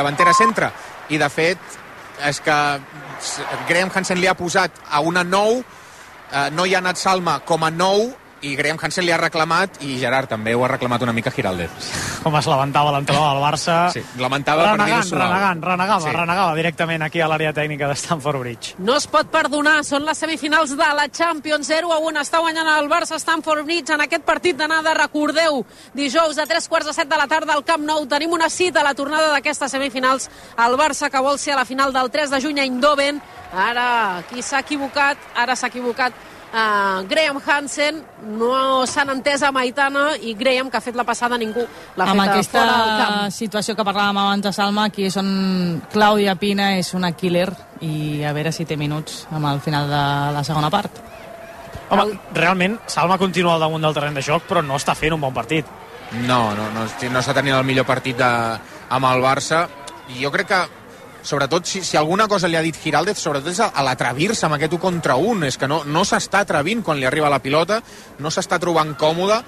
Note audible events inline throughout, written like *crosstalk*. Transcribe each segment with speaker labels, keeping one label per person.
Speaker 1: davantera centre. I, de fet, és que Graham Hansen li ha posat a una 9, eh, no hi ha anat Salma com a 9, i Graham Hansen li ha reclamat i Gerard també ho ha reclamat una mica Giraldez. *laughs*
Speaker 2: Com es lamentava l'entrenador del Barça.
Speaker 1: Sí, lamentava
Speaker 2: renegant,
Speaker 1: per
Speaker 2: renegant, renegava, sí. renegava directament aquí a l'àrea tècnica de Stamford Bridge.
Speaker 3: No es pot perdonar, són les semifinals de la Champions 0 a 1. Està guanyant el Barça Stamford Bridge en aquest partit d'anada. Recordeu, dijous a 3 quarts de 7 de la tarda al Camp Nou tenim una cita a la tornada d'aquestes semifinals. El Barça que vol ser a la final del 3 de juny a Eindhoven. Ara, qui s'ha equivocat? Ara s'ha equivocat uh, Graham Hansen no s'han entès amb Aitana i Graham, que ha fet la passada, ningú l'ha fet
Speaker 4: amb aquesta
Speaker 3: fora del camp.
Speaker 4: situació que parlàvem abans de Salma, aquí és on Clàudia Pina és una killer i a veure si té minuts amb el final de la segona part.
Speaker 2: Home, el... realment, Salma continua al damunt del terreny de joc, però no està fent un bon partit.
Speaker 1: No, no, no, no està tenint el millor partit de, amb el Barça. I jo crec que sobretot si, si alguna cosa li ha dit Giraldez, sobretot és a, a l'atrevir-se amb aquest 1 contra 1, és que no, no s'està atrevint quan li arriba la pilota, no s'està trobant còmode,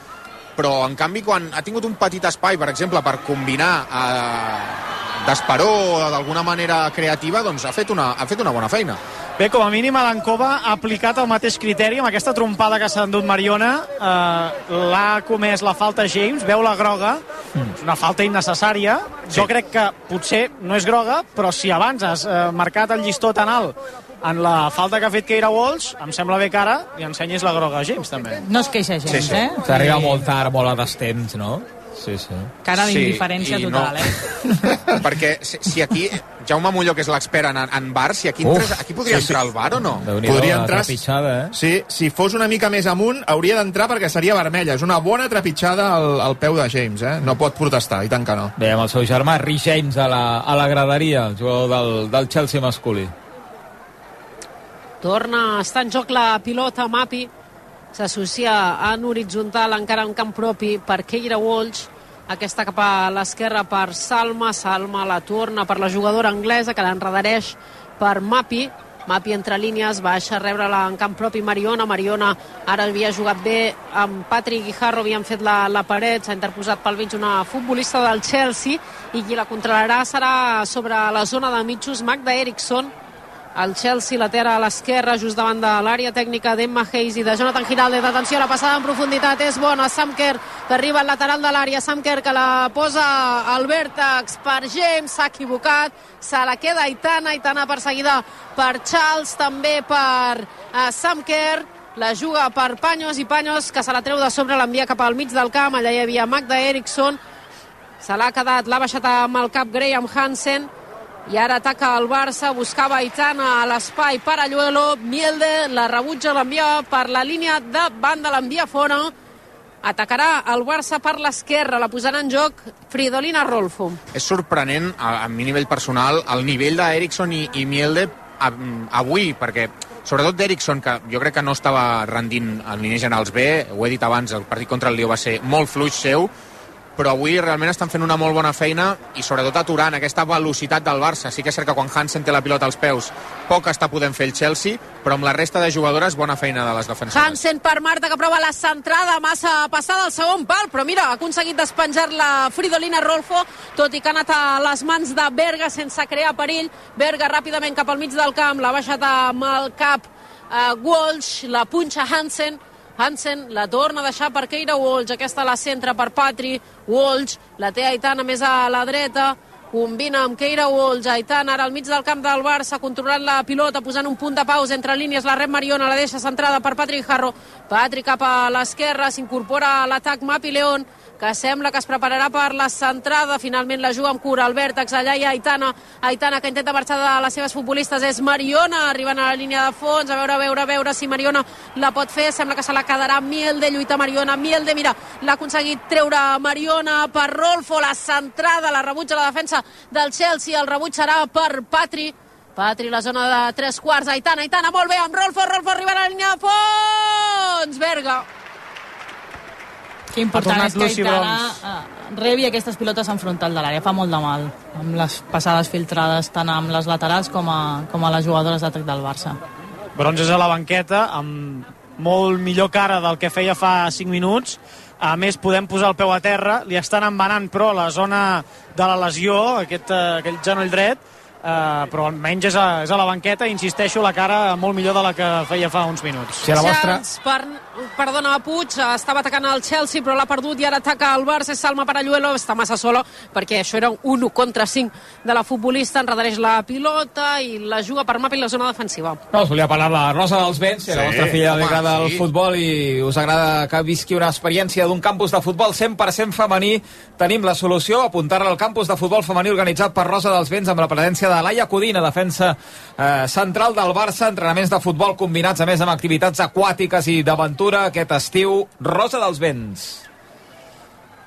Speaker 1: però en canvi quan ha tingut un petit espai, per exemple, per combinar eh, d'esperó d'alguna manera creativa, doncs ha fet una, ha fet una bona feina.
Speaker 2: Bé, com a mínim Alancova ha aplicat el mateix criteri amb aquesta trompada que s'ha endut Mariona eh, l'ha comès la falta James veu la groga, mm. una falta innecessària sí. jo crec que potser no és groga, però si abans has eh, marcat el llistó tan alt en la falta que ha fet Keira Walsh, em sembla bé que ara li ensenyis la groga a James, també.
Speaker 4: No es queixa James, sí, sí. eh?
Speaker 5: S'arriba molt tard, molt a destemps, no? Sí, sí.
Speaker 4: Cara d'indiferència sí, total, no. eh? *laughs*
Speaker 1: Perquè si, si aquí Jaume Molló, que és l'expert en, en bar, si aquí, entres, aquí podria sí, sí. entrar al bar o no?
Speaker 6: Podria entrar,
Speaker 5: eh?
Speaker 6: sí, si fos una mica més amunt, hauria d'entrar perquè seria vermella. És una bona trepitjada al, al peu de James, eh? No pot protestar, i tant que no.
Speaker 5: Bé, amb el seu germà, Rhys James, a la, a la graderia, el jugador del, del Chelsea masculí.
Speaker 3: Torna a estar en joc la pilota. Mapi. S'associa en horitzontal, encara en camp propi, per Keira Walsh. Aquesta cap a l'esquerra per Salma, Salma la torna per la jugadora anglesa que l'enredareix per Mapi, Mapi entre línies, baixa a rebre-la en camp propi Mariona, Mariona ara havia jugat bé amb Patrick Guijarro, havien fet la, la paret, s'ha interposat pel mig una futbolista del Chelsea i qui la controlarà serà sobre la zona de mitjos Magda Eriksson, el Chelsea la terra a l'esquerra just davant de l'àrea tècnica d'Emma Hayes i de Jonathan Giraldez atenció, la passada en profunditat és bona, Samker que arriba al lateral de l'àrea, Samker que la posa al vèrtex per James s'ha equivocat, se la queda Aitana Aitana perseguida per Charles també per uh, Samker la juga per Panyos i Panyos que se la treu de sobre, l'envia cap al mig del camp. Allà hi havia Magda Eriksson. Se l'ha quedat, l'ha baixat amb el cap Graham Hansen i ara ataca el Barça, buscava Aitana a l'espai per Alluelo, Mielde la rebutja, l'envia per la línia de banda, l'envia fora, atacarà el Barça per l'esquerra, la posarà en joc Fridolina Rolfo.
Speaker 1: És sorprenent, a, a mi nivell personal, el nivell d'Eriksson i, i Mielde avui, perquè sobretot d'Eriksson, que jo crec que no estava rendint en línies generals bé, ho he dit abans, el partit contra el Lió va ser molt fluix seu, però avui realment estan fent una molt bona feina i sobretot aturant aquesta velocitat del Barça. Sí que és cert que quan Hansen té la pilota als peus poc està podent fer el Chelsea, però amb la resta de jugadores bona feina de les defensores.
Speaker 3: Hansen per Marta que prova la centrada massa passada al segon pal, però mira, ha aconseguit despenjar-la Fridolina Rolfo, tot i que ha anat a les mans de Berga sense crear perill. Berga ràpidament cap al mig del camp, l'ha baixat amb el cap uh, Walsh, la punxa Hansen, Hansen la torna a deixar per Keira Walsh, aquesta la centra per Patri, Walsh. La té Aitana més a la dreta, combina amb Keira Walsh, Aitana ara al mig del camp del Barça, controlant la pilota, posant un punt de pausa entre línies, la rep Mariona, la deixa centrada per Patrick Harro, Patrick cap a l'esquerra, s'incorpora a l'atac Mapi León, que sembla que es prepararà per la centrada. Finalment la juga amb cura al vèrtex. Allà hi ha Aitana, Aitana que intenta marxar de les seves futbolistes. És Mariona, arribant a la línia de fons. A veure, a veure, a veure si Mariona la pot fer. Sembla que se la quedarà Mielde, lluita Mariona. Mielde, mira, l'ha aconseguit treure Mariona per Rolfo. La centrada, la rebutja la defensa del Chelsea. El rebuig serà per Patri. Patri, la zona de tres quarts. Aitana, Aitana, molt bé, amb Rolfo. Rolfo arriba a la línia de fons. Berga.
Speaker 4: Que important és que Aitana uh, rebi aquestes pilotes en frontal de l'àrea, fa molt de mal, amb les passades filtrades tant amb les laterals com a, com a les jugadores d'atac del Barça.
Speaker 2: Bronzes a la banqueta, amb molt millor cara del que feia fa 5 minuts, a més podem posar el peu a terra, li estan embanant però la zona de la lesió, aquest, uh, aquell genoll dret, uh, però almenys és a, és a la banqueta, insisteixo, la cara molt millor de la que feia fa uns minuts.
Speaker 3: Si a la vostra... Chance per, perdona, Puig, estava atacant el Chelsea, però l'ha perdut i ara ataca el Barça, Salma Paralluelo, està massa solo, perquè això era un 1 contra 5 de la futbolista, enredareix la pilota i la juga per Mapi la zona defensiva.
Speaker 5: No, us volia parlar de la Rosa dels Vents, sí, la vostra filla li agrada sí. el futbol i us agrada que visqui una experiència d'un campus de futbol 100% femení, tenim la solució, apuntar-la al campus de futbol femení organitzat per Rosa dels Vents amb la presència de Laia Codina, defensa eh, central del Barça, entrenaments de futbol combinats a més amb activitats aquàtiques i d'aventura aquest estiu. Rosa dels Vents.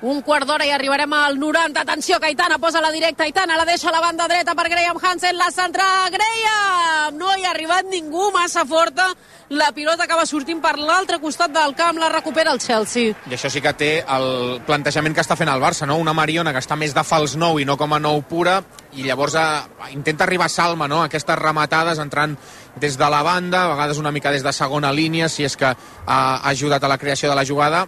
Speaker 3: Un quart d'hora i arribarem al 90. Atenció, Caitana posa la directa. Aitana la deixa a la banda dreta per Graham Hansen. La centra Graham! No hi ha arribat ningú massa forta. La pilota acaba sortint per l'altre costat del camp. La recupera el Chelsea.
Speaker 1: I això sí que té el plantejament que està fent el Barça, no? Una Mariona que està més de fals nou i no com a nou pura i llavors eh, intenta arribar a Salma, no? Aquestes rematades entrant des de la banda, a vegades una mica des de segona línia, si és que ha ajudat a la creació de la jugada,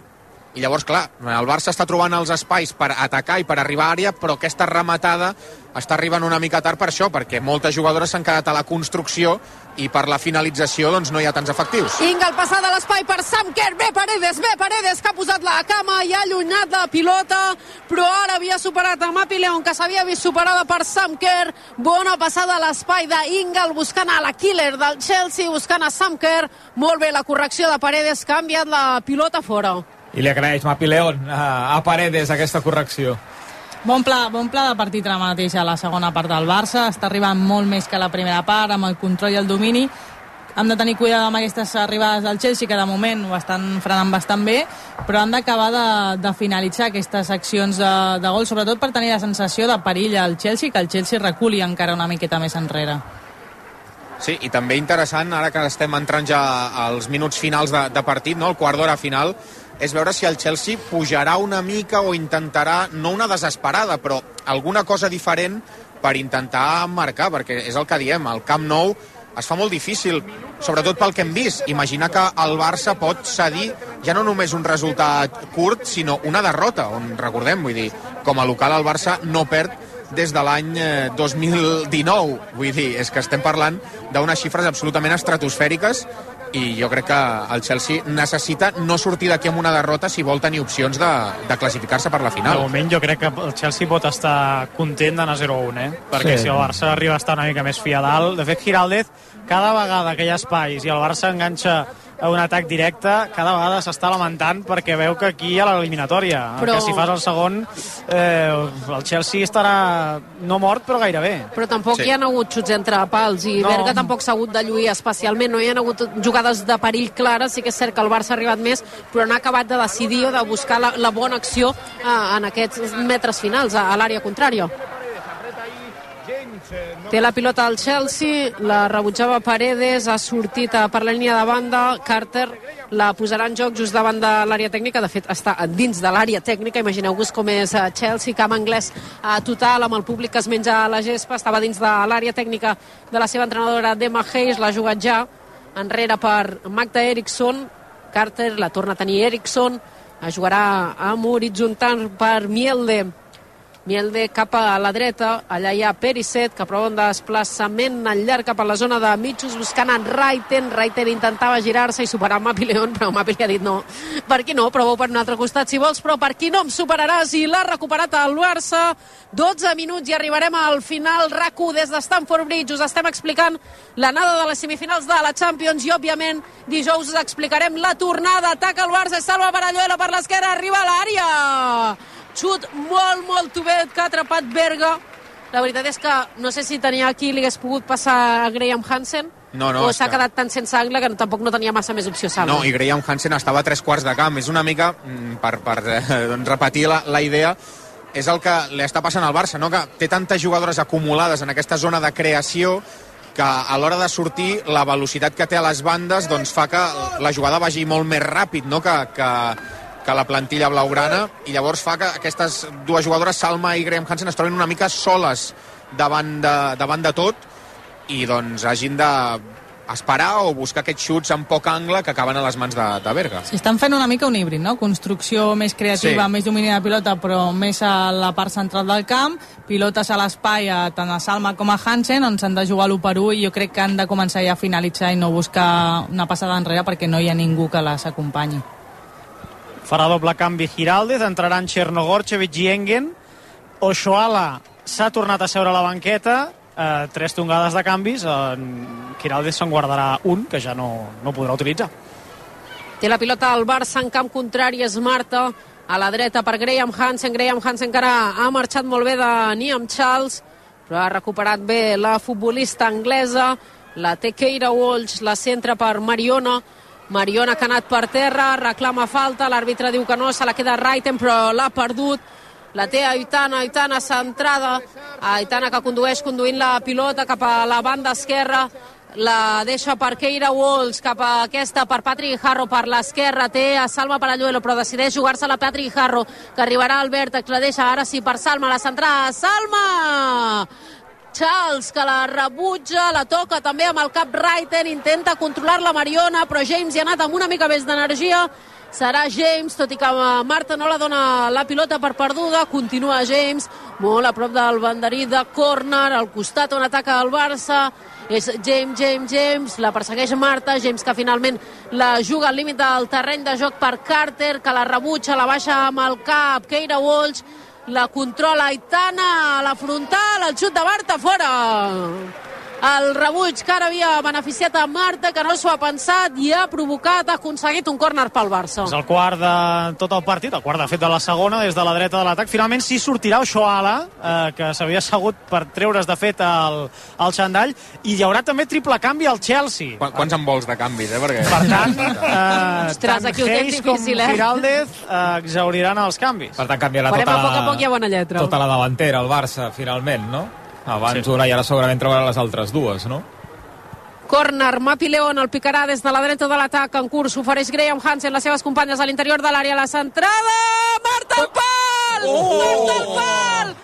Speaker 1: i llavors, clar, el Barça està trobant els espais per atacar i per arribar a àrea, però aquesta rematada està arribant una mica tard per això, perquè moltes jugadores s'han quedat a la construcció i per la finalització doncs, no hi ha tants efectius.
Speaker 3: Inga, el passat de l'espai per Samker, bé Paredes, bé Paredes, que ha posat la cama i ha allunyat la pilota, però ara havia superat a Mapi León, que s'havia vist superada per Samker. Bona passada a l'espai d'Ingal, buscant a la killer del Chelsea, buscant a Samker. Molt bé la correcció de Paredes, que ha enviat la pilota fora.
Speaker 5: I li agraeix Mapi León a, a Paredes aquesta correcció.
Speaker 4: Bon pla, bon pla de partit ara mateix a la segona part del Barça. Està arribant molt més que la primera part, amb el control i el domini. Hem de tenir cuidado amb aquestes arribades del Chelsea, que de moment ho estan frenant bastant bé, però han d'acabar de, de finalitzar aquestes accions de, de gol, sobretot per tenir la sensació de perill al Chelsea, que el Chelsea reculi encara una miqueta més enrere.
Speaker 1: Sí, i també interessant, ara que estem entrant ja als minuts finals de, de partit, no? el quart d'hora final, és veure si el Chelsea pujarà una mica o intentarà, no una desesperada, però alguna cosa diferent per intentar marcar, perquè és el que diem, el Camp Nou es fa molt difícil, sobretot pel que hem vist. Imaginar que el Barça pot cedir ja no només un resultat curt, sinó una derrota, on recordem, vull dir, com a local el Barça no perd des de l'any 2019. Eh, vull dir, és que estem parlant d'unes xifres absolutament estratosfèriques i jo crec que el Chelsea necessita no sortir d'aquí amb una derrota si vol tenir opcions de, de classificar-se per la final.
Speaker 2: De moment jo crec que el Chelsea pot estar content d'anar 0-1, eh? perquè sí. si el Barça arriba a estar una mica més fi a dalt... De fet, Giraldez, cada vegada que hi ha espais i el Barça enganxa a un atac directe, cada vegada s'està lamentant perquè veu que aquí hi ha l'eliminatòria. Però... Que si fas el segon, eh, el Chelsea estarà no mort, però gairebé.
Speaker 3: Però tampoc sí. hi ha hagut xuts entre pals i no. Berga tampoc s'ha hagut de lluir especialment. No hi ha hagut jugades de perill clares. Sí que és cert que el Barça ha arribat més, però no ha acabat de decidir o de buscar la, la bona acció eh, en aquests metres finals a, a l'àrea contrària. Té la pilota al Chelsea, la rebutjava Paredes, ha sortit per la línia de banda, Carter la posarà en joc just davant de l'àrea tècnica, de fet està dins de l'àrea tècnica, imagineu-vos com és eh, Chelsea, camp anglès a total, amb el públic que es menja la gespa, estava dins de l'àrea tècnica de la seva entrenadora Demma Hayes, l'ha jugat ja enrere per Magda Eriksson, Carter la torna a tenir Eriksson, jugarà amb horitzontal per Mielde, Mielde cap a la dreta, allà hi ha Pericet, que prova un desplaçament al llarg cap a la zona de mitjos, buscant en Raiten. Raiten intentava girar-se i superar Mapi León, però Mapi li ha dit no. Per aquí no, proveu per un altre costat si vols, però per aquí no em superaràs i l'ha recuperat el Barça. 12 minuts i arribarem al final. RAC1 des de Stamford Bridge us estem explicant l'anada de les semifinals de la Champions i, òbviament, dijous us explicarem la tornada. Ataca el Barça, salva Paralluelo per l'esquerra, arriba a l'àrea xut molt, molt tubet que ha atrapat Berga. La veritat és que no sé si tenia aquí li hagués pogut passar a Graham Hansen, no, no, o s'ha quedat tan sense angle que tampoc no tenia massa més opció Salva.
Speaker 1: No, i Graham Hansen estava a tres quarts de camp. És una mica, mm, per, per eh, doncs repetir la, la idea, és el que li està passant al Barça, no? que té tantes jugadores acumulades en aquesta zona de creació que a l'hora de sortir la velocitat que té a les bandes doncs, fa que la jugada vagi molt més ràpid no? que, que, que la plantilla blaugrana i llavors fa que aquestes dues jugadores, Salma i Graham Hansen, es trobin una mica soles davant de, davant de tot i doncs hagin de esperar o buscar aquests xuts en poc angle que acaben a les mans de, de Berga.
Speaker 4: Sí, estan fent una mica un híbrid, no? Construcció més creativa,
Speaker 1: Sí.
Speaker 4: més domini de pilota, però més a la part central del camp, pilotes a l'espai tant a Salma com a Hansen, on s'han de jugar l'1 per 1 i jo crec que han de començar ja a finalitzar i no buscar una passada enrere perquè no hi ha ningú que les acompanyi.
Speaker 2: Farà doble canvi Giraldez, entraran Chernogorchevic i Engen. Oshoala s'ha tornat a seure a la banqueta, eh, tres tongades de canvis, en Giraldez se'n guardarà un, que ja no, no podrà utilitzar.
Speaker 3: Té la pilota al Barça en camp contrari, és Marta, a la dreta per Graham Hansen. Graham Hansen encara ha marxat molt bé de Niam Charles, però ha recuperat bé la futbolista anglesa. La té Keira Walsh, la centra per Mariona. Mariona que ha anat per terra, reclama falta, l'àrbitre diu que no, se la queda Raiten, però l'ha perdut. La té Aitana, Aitana centrada, Aitana que condueix conduint la pilota cap a la banda esquerra, la deixa per Keira Walls cap a aquesta per Patrick Harro per l'esquerra. Té a Salma Paralluelo però decideix jugar-se la Patrick Harro que arribarà al vèrtex, la deixa ara sí per Salma la centrada, Salma Charles que la rebutja la toca també amb el cap Reiter intenta controlar la Mariona però James hi ha anat amb una mica més d'energia. Serà James, tot i que Marta no la dona la pilota per perduda, continua James, molt a prop del banderí de córner, al costat on ataca el Barça, és James, James, James, la persegueix Marta, James que finalment la juga al límit del terreny de joc per Carter, que la rebutja, la baixa amb el cap, Keira Walsh, la controla Aitana a la frontal, el xut de Marta fora el rebuig que ara havia beneficiat a Marta, que no s'ho ha pensat i ha provocat, ha aconseguit un córner pel Barça.
Speaker 2: És el quart de tot el partit, el quart de fet de la segona, des de la dreta de l'atac. Finalment sí sortirà Ochoala, eh, que s'havia assegut per treure's de fet el, el xandall, i hi haurà també triple canvi al Chelsea.
Speaker 1: Qu quants envols de canvis, eh? Perquè...
Speaker 2: Per tant, *laughs* eh,
Speaker 3: Ostres,
Speaker 2: tant
Speaker 3: aquí
Speaker 2: Hayes com
Speaker 3: difícil, eh?
Speaker 2: Giraldez eh, exauriran els canvis.
Speaker 5: Per tant, canviarà
Speaker 3: Farem
Speaker 5: tota
Speaker 3: a
Speaker 5: la,
Speaker 3: poc a poc i a bona lletra.
Speaker 5: tota la davantera, el Barça, finalment, no? Abans
Speaker 2: Sí.
Speaker 5: una i ara segurament trobarà les altres dues, no?
Speaker 3: Corner, Mapi León el picarà des de la dreta de l'atac en curs, ofereix Graham Hansen les seves companyes a l'interior de l'àrea, la centrada Marta al pal! Marta al pal!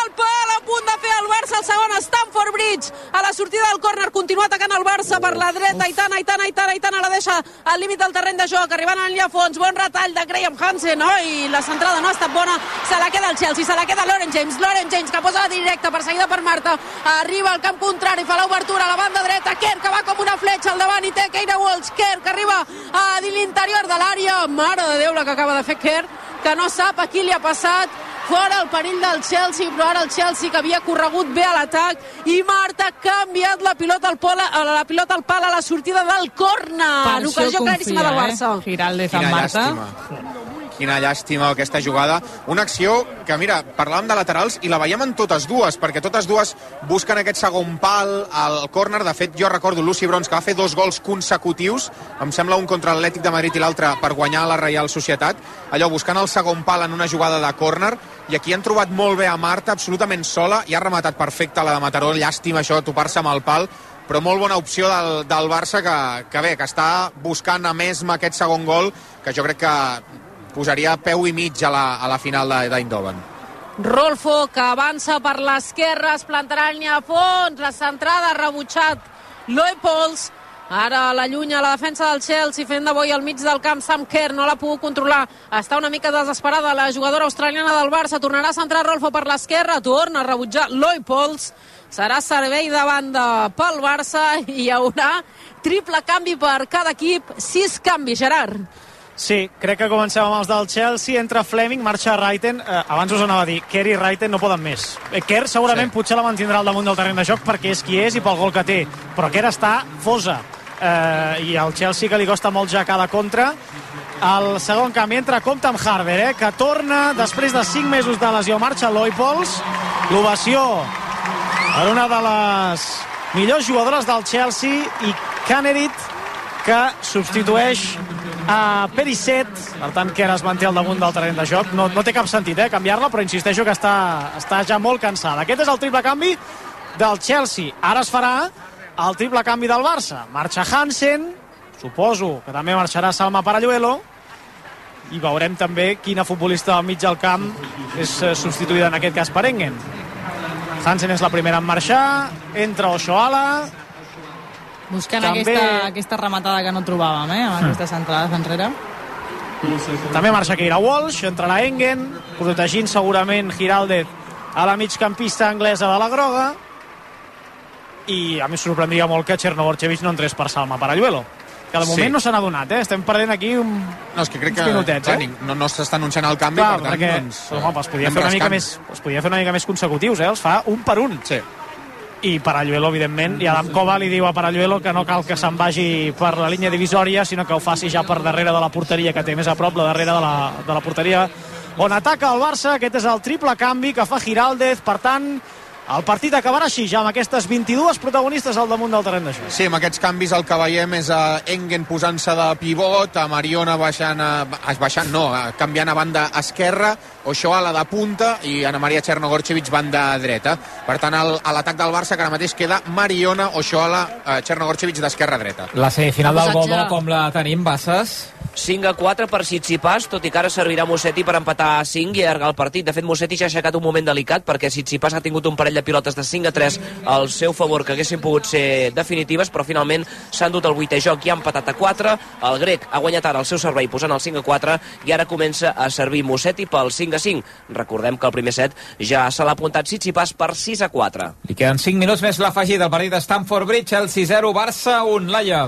Speaker 3: Al pal, a punt de fer el Barça el segon Stamford Bridge. A la sortida del córner, continua atacant el Barça per la dreta, Aitana, Aitana, Aitana, Aitana la deixa al límit del terreny de joc, arribant a la línia a fons, bon retall de Graham Hansen, oi, la centrada no ha estat bona, se la queda el Chelsea, se la queda Lauren James, Lauren James que posa la directa, perseguida per Marta, arriba al camp contrari, fa l'obertura a la banda dreta, Kerr que va com una fletxa al davant i té Keira Walsh, Kerr que arriba a l'interior de l'àrea, mare de Déu la que acaba de fer Kerr, que no sap a qui li ha passat, fora el perill del Chelsea, però ara el Chelsea que havia corregut bé a l'atac i Marta ha canviat la pilota al, pol, la pilota al pal a la sortida del córner. Ocasió claríssima del Barça.
Speaker 4: Eh? Amb Marta.
Speaker 1: llàstima. Quina llàstima aquesta jugada. Una acció que, mira, parlàvem de laterals i la veiem en totes dues, perquè totes dues busquen aquest segon pal al córner. De fet, jo recordo Lucy Brons, que va fer dos gols consecutius, em sembla un contra l'Atlètic de Madrid i l'altre per guanyar la Reial Societat, allò buscant el segon pal en una jugada de córner, i aquí han trobat molt bé a Marta, absolutament sola, i ha rematat perfecte la de Mataró, llàstima això, topar-se amb el pal, però molt bona opció del, del Barça que, que bé, que està buscant a més aquest segon gol que jo crec que posaria peu i mig a la, a la final de- d'Eindhoven.
Speaker 3: Rolfo, que avança per l'esquerra, es plantarà el a fons, la centrada, rebutjat Loe Pols, Ara l'allunya la defensa del Chelsea fent de boi al mig del camp Sam Kerr, no l'ha pogut controlar. Està una mica desesperada la jugadora australiana del Barça, tornarà a centrar Rolfo per l'esquerra torna a rebutjar Loy Pols. Serà servei de banda pel Barça i hi haurà triple canvi per cada equip. Sis canvis, Gerard
Speaker 2: Sí, crec que comencem amb els del Chelsea. Entra Fleming, marxa Reiten. Eh, abans us anava a dir, Kerr i Reiten no poden més. Eh, Kerr segurament sí. potser la mantindrà al damunt del terreny de joc perquè és qui és i pel gol que té. Però Kerr està fosa. Eh, I al Chelsea que li costa molt ja cada contra. El segon canvi entra compte amb Harber, eh, que torna després de 5 mesos de lesió. Marxa Loipols. L'ovació per una de les millors jugadores del Chelsea i Canerit que substitueix a Pericet, per tant que ara es manté al damunt del terreny de joc. No, no té cap sentit eh, canviar-la, però insisteixo que està, està ja molt cansada. Aquest és el triple canvi del Chelsea. Ara es farà el triple canvi del Barça. Marxa Hansen, suposo que també marxarà Salma Paralluelo, i veurem també quina futbolista al mig del camp és eh, substituïda en aquest cas per Engen. Hansen és la primera en marxar, entra Oshoala,
Speaker 4: Buscant També... aquesta, aquesta rematada que no trobàvem, eh? Amb mm. aquestes entrades enrere.
Speaker 2: També marxa Keira Walsh, entrarà Engen, protegint segurament Giraldez a la migcampista anglesa de la groga i a mi sorprendria molt que Chernogorchevich no entrés per Salma Paralluelo que de moment sí. no s'han adonat, eh? estem perdent aquí un,
Speaker 1: no, és que crec que, minutets, clar, eh? no, no s'està anunciant el canvi, clar, per tant, perquè, doncs,
Speaker 2: home, els podia, fer una mica més, els podia fer una mica més consecutius, eh? els fa un per un.
Speaker 1: Sí.
Speaker 2: I Paralluelo, evidentment, i Adam Cova li diu a Paralluelo que no cal que se'n vagi per la línia divisòria, sinó que ho faci ja per darrere de la porteria, que té més a prop, la darrere de la, de la porteria on ataca el Barça, aquest és el triple canvi que fa Giraldez, per tant, el partit acabarà així, ja amb aquestes 22 protagonistes al damunt del terreny de joc.
Speaker 1: Sí, amb aquests canvis el que veiem és a Engen posant-se de pivot, a Mariona baixant, a, baixant no, a, canviant a banda esquerra, Ochoala de punta i Ana Maria Chernogorchevich banda dreta. Per tant, el, a l'atac del Barça que ara mateix queda Mariona, Ochoala, eh, Chernogorchevich d'esquerra dreta.
Speaker 5: La semifinal del Godó, com la tenim, Bassas?
Speaker 7: 5 a 4 per Sitsipas, tot i que ara servirà Mossetti per empatar a 5 i allargar el partit. De fet, Mossetti ja ha aixecat un moment delicat perquè Sitsipas ha tingut un parell de pilotes de 5 a 3 al seu favor que haguessin pogut ser definitives, però finalment s'han dut el 8 joc i ha empatat a 4. El grec ha guanyat ara el seu servei posant el 5 a 4 i ara comença a servir Mossetti pel 5 a 5. Recordem que el primer set ja se l'ha apuntat Sitsipas per 6 a 4.
Speaker 5: Li queden 5 minuts més l'afegit del partit de Stamford Bridge, el 6-0 Barça 1, Laia.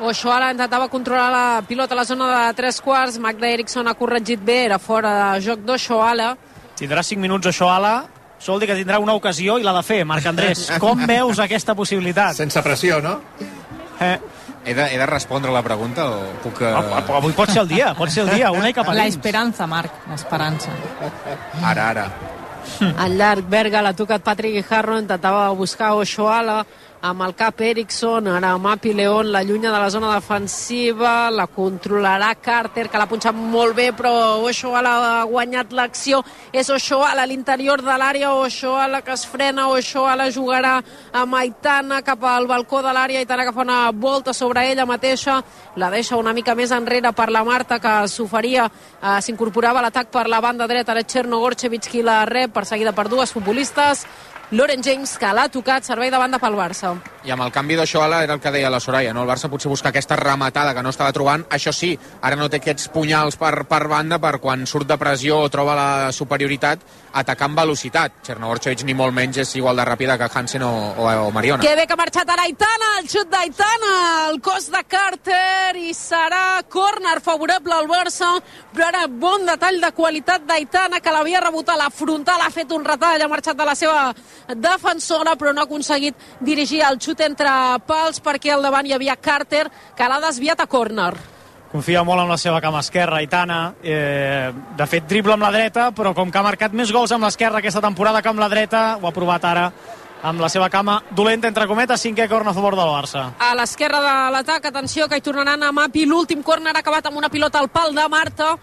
Speaker 3: Ochoala intentava controlar la pilota a la zona de tres quarts, Magda Eriksson ha corregit bé, era fora de joc d'Ochoala.
Speaker 2: Tindrà 5 minuts Ochoala, sol dir que tindrà una ocasió i l'ha de fer, Marc Andrés. *laughs* Com veus aquesta possibilitat?
Speaker 6: Sense pressió, no?
Speaker 1: Eh, he de, he de respondre la pregunta o puc... Uh...
Speaker 2: avui pot ser el dia, pot ser el dia, una i cap a
Speaker 4: dins. L'esperança, Marc, l'esperança.
Speaker 1: Ara, ara.
Speaker 3: Al llarg, Berga l'ha tocat Patrick Guijarro, intentava buscar Ochoala, amb el cap Eriksson, ara Mapi León l'allunya de la zona defensiva, la controlarà Carter, que l'ha punxat molt bé, però Ochoala ha guanyat l'acció, és Ochoala a l'interior de l'àrea, Ochoala que es frena, Ochoala jugarà a Maitana cap al balcó de l'àrea, Aitana que fa una volta sobre ella mateixa, la deixa una mica més enrere per la Marta, que s'oferia, eh, s'incorporava a l'atac per la banda dreta, ara Gorchevich qui la rep, perseguida per dues futbolistes, Loren James, que l'ha tocat, servei de banda pel Barça.
Speaker 1: I amb el canvi d'Oixoala era el que deia la Soraya, no? el Barça potser busca aquesta rematada que no estava trobant, això sí, ara no té aquests punyals per, per banda per quan surt de pressió o troba la superioritat, atacar amb velocitat. Chernogorchevich ni molt menys és igual de ràpida que Hansen o, o, o Mariona.
Speaker 3: Que bé que ha marxat ara Aitana, el xut d'Aitana, el cos de Carter i serà córner favorable al Barça, però ara bon detall de qualitat d'Aitana que l'havia rebut a la frontal, ha fet un retall, ha marxat de la seva defensora, però no ha aconseguit dirigir el xut entre pals perquè al davant hi havia Carter, que l'ha desviat a córner
Speaker 2: confia molt en la seva cama esquerra, Itana. Eh, de fet, dribla amb la dreta, però com que ha marcat més gols amb l'esquerra aquesta temporada que amb la dreta, ho ha provat ara amb la seva cama dolenta, entre cometes, cinquè corn a favor del Barça.
Speaker 3: A l'esquerra de l'atac, atenció, que hi tornaran a Mapi. L'últim corner ha acabat amb una pilota al pal de Marta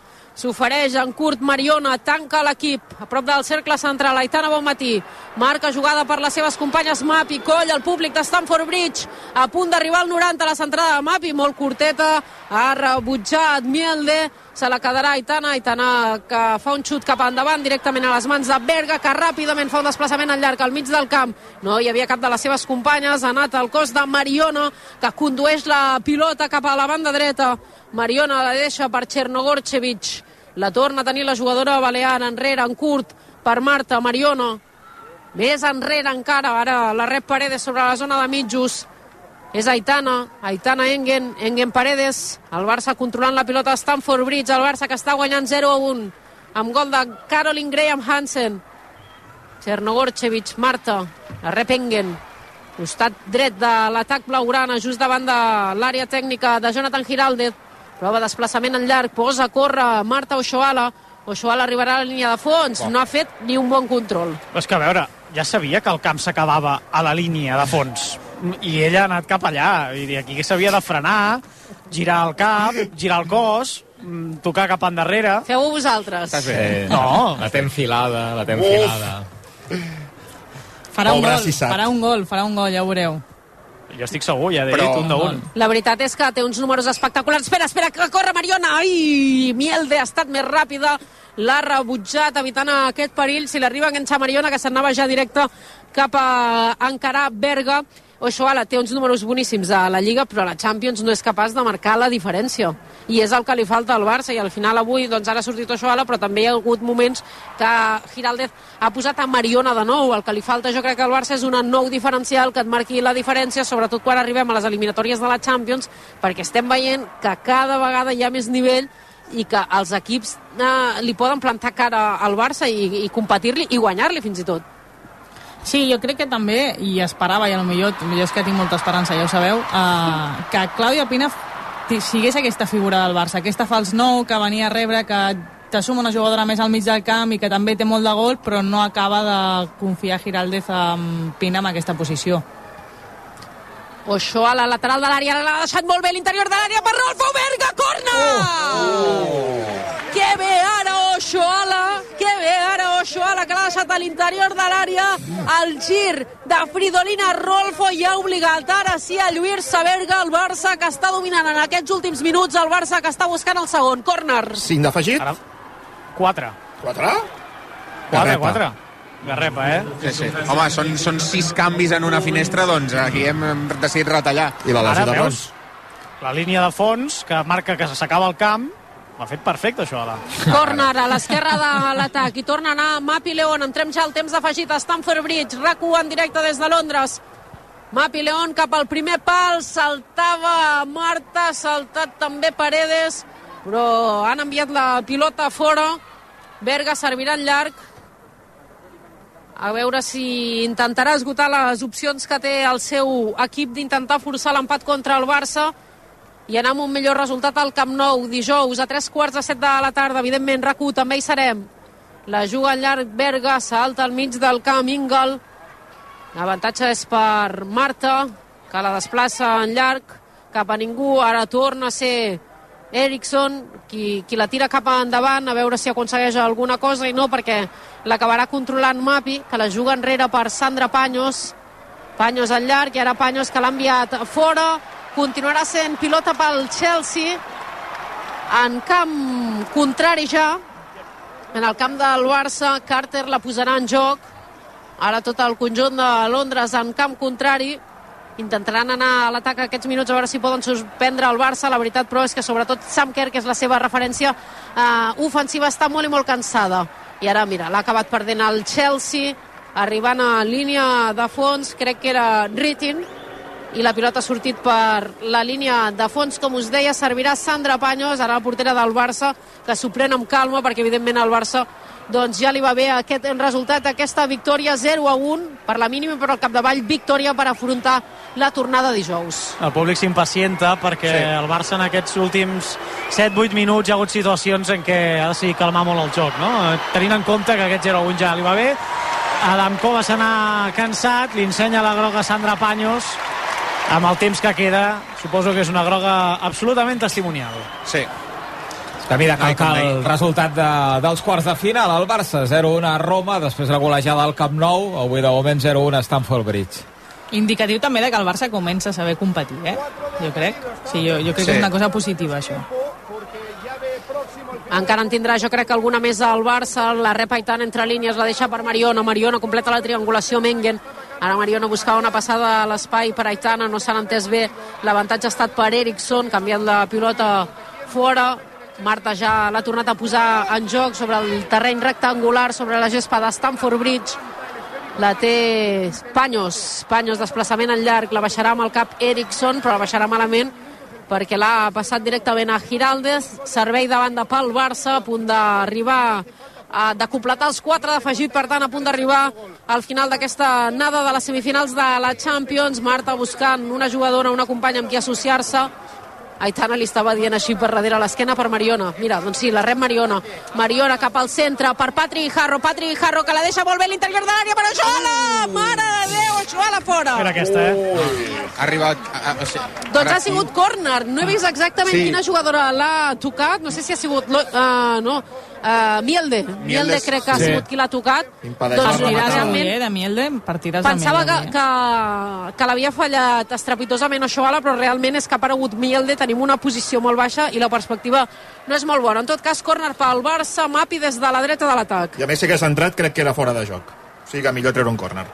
Speaker 3: S'ofereix en curt Mariona, tanca l'equip a prop del cercle central. Aitana Bonmatí marca jugada per les seves companyes Mapi, Coll, el públic de Stanford Bridge, a punt d'arribar al 90 a la centrada de Mapi, molt curteta, ha rebutjat Mielde, se la quedarà Aitana, Aitana que fa un xut cap endavant directament a les mans de Berga, que ràpidament fa un desplaçament al llarg al mig del camp. No hi havia cap de les seves companyes, ha anat al cos de Mariona, que condueix la pilota cap a la banda dreta Mariona la deixa per Chernogorchevich. La torna a tenir la jugadora balear enrere, en curt, per Marta Mariona. Més enrere encara, ara la rep Paredes sobre la zona de mitjos. És Aitana, Aitana Engen, Engen Paredes, el Barça controlant la pilota Stanford Bridge, el Barça que està guanyant 0 a 1, amb gol de Caroline Graham Hansen. Chernogorchevich, Marta, la rep Engen, costat dret de l'atac blaugrana, just davant de l'àrea tècnica de Jonathan Giraldez. Prova desplaçament en llarg, posa a córrer Marta Ochoala. Ochoala arribarà a la línia de fons, oh. no ha fet ni un bon control.
Speaker 2: És que a veure, ja sabia que el camp s'acabava a la línia de fons i ella ha anat cap allà i aquí s'havia de frenar girar el cap, girar el cos mm, tocar cap endarrere
Speaker 3: feu-ho vosaltres
Speaker 5: sí. no. la té enfilada la té enfilada
Speaker 4: farà un, gol, farà un gol farà un gol, ja ho veureu
Speaker 2: jo estic segur, ja he dit un d'un.
Speaker 3: La veritat és que té uns números espectaculars. Espera, espera, que corre Mariona! Ai, Mielde ha estat més ràpida, l'ha rebutjat evitant aquest perill. Si l'arriba a enganxar Mariona, que s'anava ja directe cap a encarar Berga. Oshoala té uns números boníssims a la Lliga, però a la Champions no és capaç de marcar la diferència. I és el que li falta al Barça, i al final avui doncs ara ha sortit Oshoala, però també hi ha hagut moments que Giraldez ha posat a Mariona de nou. El que li falta jo crec que al Barça és una nou diferencial que et marqui la diferència, sobretot quan arribem a les eliminatòries de la Champions, perquè estem veient que cada vegada hi ha més nivell i que els equips eh, li poden plantar cara al Barça i, i competir-li i guanyar-li fins i tot.
Speaker 4: Sí, jo crec que també, i esperava, i millor, millor és que tinc molta esperança, ja ho sabeu, uh, que Clàudia Pina sigués aquesta figura del Barça, aquesta fals nou que venia a rebre, que t'assuma una jugadora més al mig del camp i que també té molt de gol, però no acaba de confiar Giraldez amb Pina en aquesta posició.
Speaker 3: Oixó a la lateral de l'àrea, l'ha deixat molt bé l'interior de l'àrea per Rolfo Berga, corna! Oh! oh! Oixoala que l'ha deixat a l'interior de l'àrea, el gir de Fridolina Rolfo i ha obligat ara sí a lluir-se Berga, el Barça que està dominant en aquests últims minuts, el Barça que està buscant el segon, córner.
Speaker 6: 5 d'afegit?
Speaker 2: 4.
Speaker 6: 4?
Speaker 2: 4, 4. Garrepa, eh?
Speaker 1: Sí, sí. Home, són, són sis canvis en una finestra, doncs aquí hem decidit retallar.
Speaker 6: I la lesió de fons?
Speaker 2: La línia de fons, que marca que s'acaba el camp, l'ha fet perfecte, això, ara.
Speaker 3: Corner a l'esquerra de l'atac i torna a anar Mapi León. Entrem ja al temps afegit a Stamford Bridge. rac en directe des de Londres. Mapi León cap al primer pal, saltava Marta, saltat també Paredes, però han enviat la pilota fora. Berga servirà en llarg, a veure si intentarà esgotar les opcions que té el seu equip d'intentar forçar l'empat contra el Barça i anar amb un millor resultat al Camp Nou dijous a tres quarts de set de la tarda. Evidentment RAC1 també hi serem. La juga al llarg Berga salta al mig del camp Ingel l'avantatge és per Marta que la desplaça en llarg cap a ningú, ara torna a ser Eriksson, qui, qui la tira cap endavant a veure si aconsegueix alguna cosa i no perquè l'acabarà controlant Mapi que la juga enrere per Sandra Paños. Paños al llarg i ara Paños que l'ha enviat fora continuarà sent pilota pel Chelsea en camp contrari ja. En el camp del Barça Carter la posarà en joc. Ara tot el conjunt de Londres en camp contrari. Intentaran anar a l'atac aquests minuts a veure si poden suspendre el Barça. La veritat però és que sobretot Sam Kerr que és la seva referència eh, ofensiva està molt i molt cansada. I ara mira, l'ha acabat perdent el Chelsea arribant a línia de fons. Crec que era Rittin i la pilota ha sortit per la línia de fons, com us deia, servirà Sandra Paños, ara la portera del Barça, que s'ho pren amb calma, perquè evidentment el Barça doncs ja li va bé aquest resultat, aquesta victòria 0 a 1 per la mínima, però al capdavall victòria per afrontar la tornada dijous.
Speaker 2: El públic s'impacienta perquè sí. el Barça en aquests últims 7-8 minuts hi ha hagut situacions en què ha decidit calmar molt el joc, no? tenint en compte que aquest 0 a 1 ja li va bé. Adam Cova se n'ha cansat, li ensenya la groga Sandra Paños, amb el temps que queda, suposo que és una groga absolutament testimonial.
Speaker 1: Sí,
Speaker 5: també de calcar el resultat de, dels quarts de final. El Barça 0-1 a Roma, després la golejada al Camp Nou, avui de moment 0-1 a Stamford Bridge.
Speaker 4: Indicatiu també de que el Barça comença a saber competir, eh? Jo crec. Sí, jo, jo crec sí. que és una cosa positiva, això.
Speaker 3: Encara en tindrà, jo crec que alguna més al Barça, la rep Aitan entre línies, la deixa per Mariona, Mariona completa la triangulació Mengen, ara Mariona buscava una passada a l'espai per Aitana, no s'han entès bé, l'avantatge ha estat per Eriksson, canviant la pilota fora, Marta ja l'ha tornat a posar en joc sobre el terreny rectangular, sobre la gespa de Stamford Bridge. La té Paños, Paños desplaçament en llarg, la baixarà amb el cap Eriksson, però la baixarà malament perquè l'ha passat directament a Giraldez, servei de banda pel Barça, a punt d'arribar de completar els quatre d'afegit, per tant a punt d'arribar al final d'aquesta nada de les semifinals de la Champions, Marta buscant una jugadora, una companya amb qui associar-se Aitana li estava dient així per darrere l'esquena per Mariona. Mira, doncs sí, la rep Mariona. Mariona cap al centre per Patri Jarro. Patri Jarro que la deixa molt bé l'interior de l'àrea per Ochoala! Mare de Déu, Ochoala fora!
Speaker 2: Era aquesta, eh?
Speaker 1: Ha arribat... A, a,
Speaker 3: a, doncs ha sigut córner. No he vist exactament sí. quina jugadora l'ha tocat. No sé si ha sigut... Uh, no, Uh, Mielde. Mielde, Mielde crec que ha sí. sigut qui l'ha tocat.
Speaker 4: doncs mira, realment... Eh, de Mielde, partides
Speaker 3: Pensava
Speaker 4: de
Speaker 3: Mielde. que, que, que l'havia fallat estrepitosament Ochoala, però realment és que ha aparegut Mielde, tenim una posició molt baixa i la perspectiva no és molt bona. En tot cas, córner pel Barça, Mapi des de la dreta de l'atac.
Speaker 6: I a més, si hagués entrat, crec que era fora de joc. O sigui que millor treure un córner.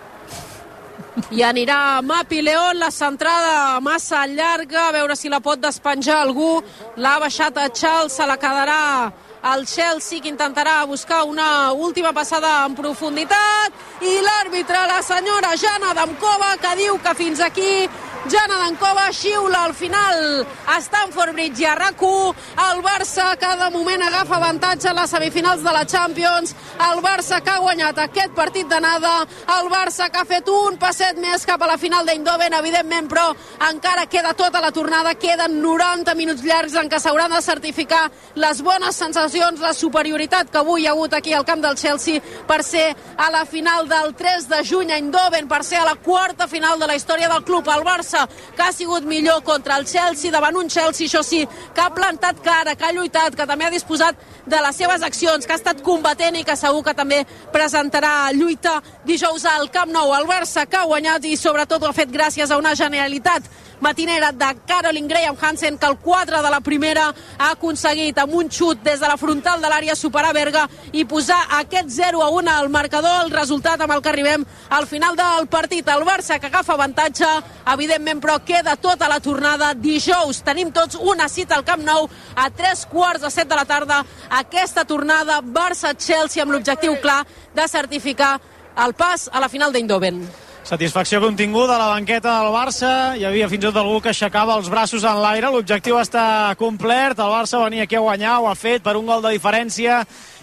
Speaker 3: I anirà Mapi León, la centrada massa llarga, a veure si la pot despenjar algú. L'ha baixat a Charles, se la quedarà el Chelsea que intentarà buscar una última passada en profunditat i l'àrbitre, la senyora Jana Damkova, que diu que fins aquí Jana Dankova xiula al final a Stamford Bridge i a rac el Barça que de moment agafa avantatge a les semifinals de la Champions. El Barça que ha guanyat aquest partit d'anada. El Barça que ha fet un passet més cap a la final d'Eindhoven evidentment però encara queda tota la tornada. Queden 90 minuts llargs en què s'hauran de certificar les bones sensacions la superioritat que avui hi ha hagut aquí al camp del Chelsea per ser a la final del 3 de juny a Eindhoven per ser a la quarta final de la història del club. El Barça Barça, que ha sigut millor contra el Chelsea, davant un Chelsea, això sí, que ha plantat cara, que ha lluitat, que també ha disposat de les seves accions, que ha estat combatent i que segur que també presentarà lluita dijous al Camp Nou. El Barça que ha guanyat i sobretot ho ha fet gràcies a una generalitat matinera de Caroline Graham Hansen, que el quadre de la primera ha aconseguit amb un xut des de la frontal de l'àrea superar Berga i posar aquest 0 a 1 al marcador, el resultat amb el que arribem al final del partit. El Barça que agafa avantatge, evidentment, però queda tota la tornada dijous. Tenim tots una cita al Camp Nou a tres quarts de set de la tarda. Aquesta tornada Barça-Chelsea amb l'objectiu clar de certificar el pas a la final d'Eindhoven.
Speaker 2: Satisfacció continguda a la banqueta del Barça. Hi havia fins i tot algú que aixecava els braços en l'aire. L'objectiu està complert. El Barça venia aquí a guanyar, ho ha fet per un gol de diferència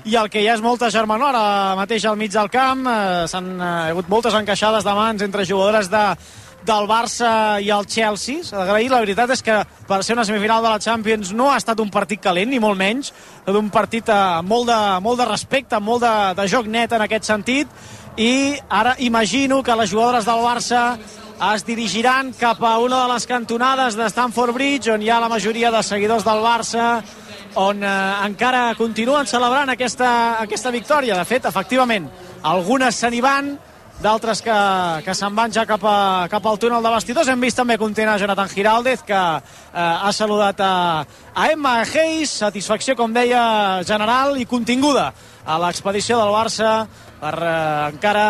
Speaker 2: i el que ja és molta germanor ara mateix al mig del camp. Eh, S'han eh, hagut moltes encaixades de mans entre jugadores de, del Barça i el Chelsea. S'ha d'agrair, la veritat és que per ser una semifinal de la Champions no ha estat un partit calent, ni molt menys, un partit eh, molt de, molt de respecte, molt de, de joc net en aquest sentit i ara imagino que les jugadores del Barça es dirigiran cap a una de les cantonades de Stamford Bridge on hi ha la majoria de seguidors del Barça on eh, encara continuen celebrant aquesta, aquesta victòria. De fet, efectivament, algunes se n'hi van, d'altres que, que se'n van ja cap, a, cap al túnel de vestidors. Hem vist també content a Jonathan Giraldez, que eh, ha saludat a, a Emma Hayes, satisfacció, com deia, general i continguda a l'expedició del Barça per eh, encara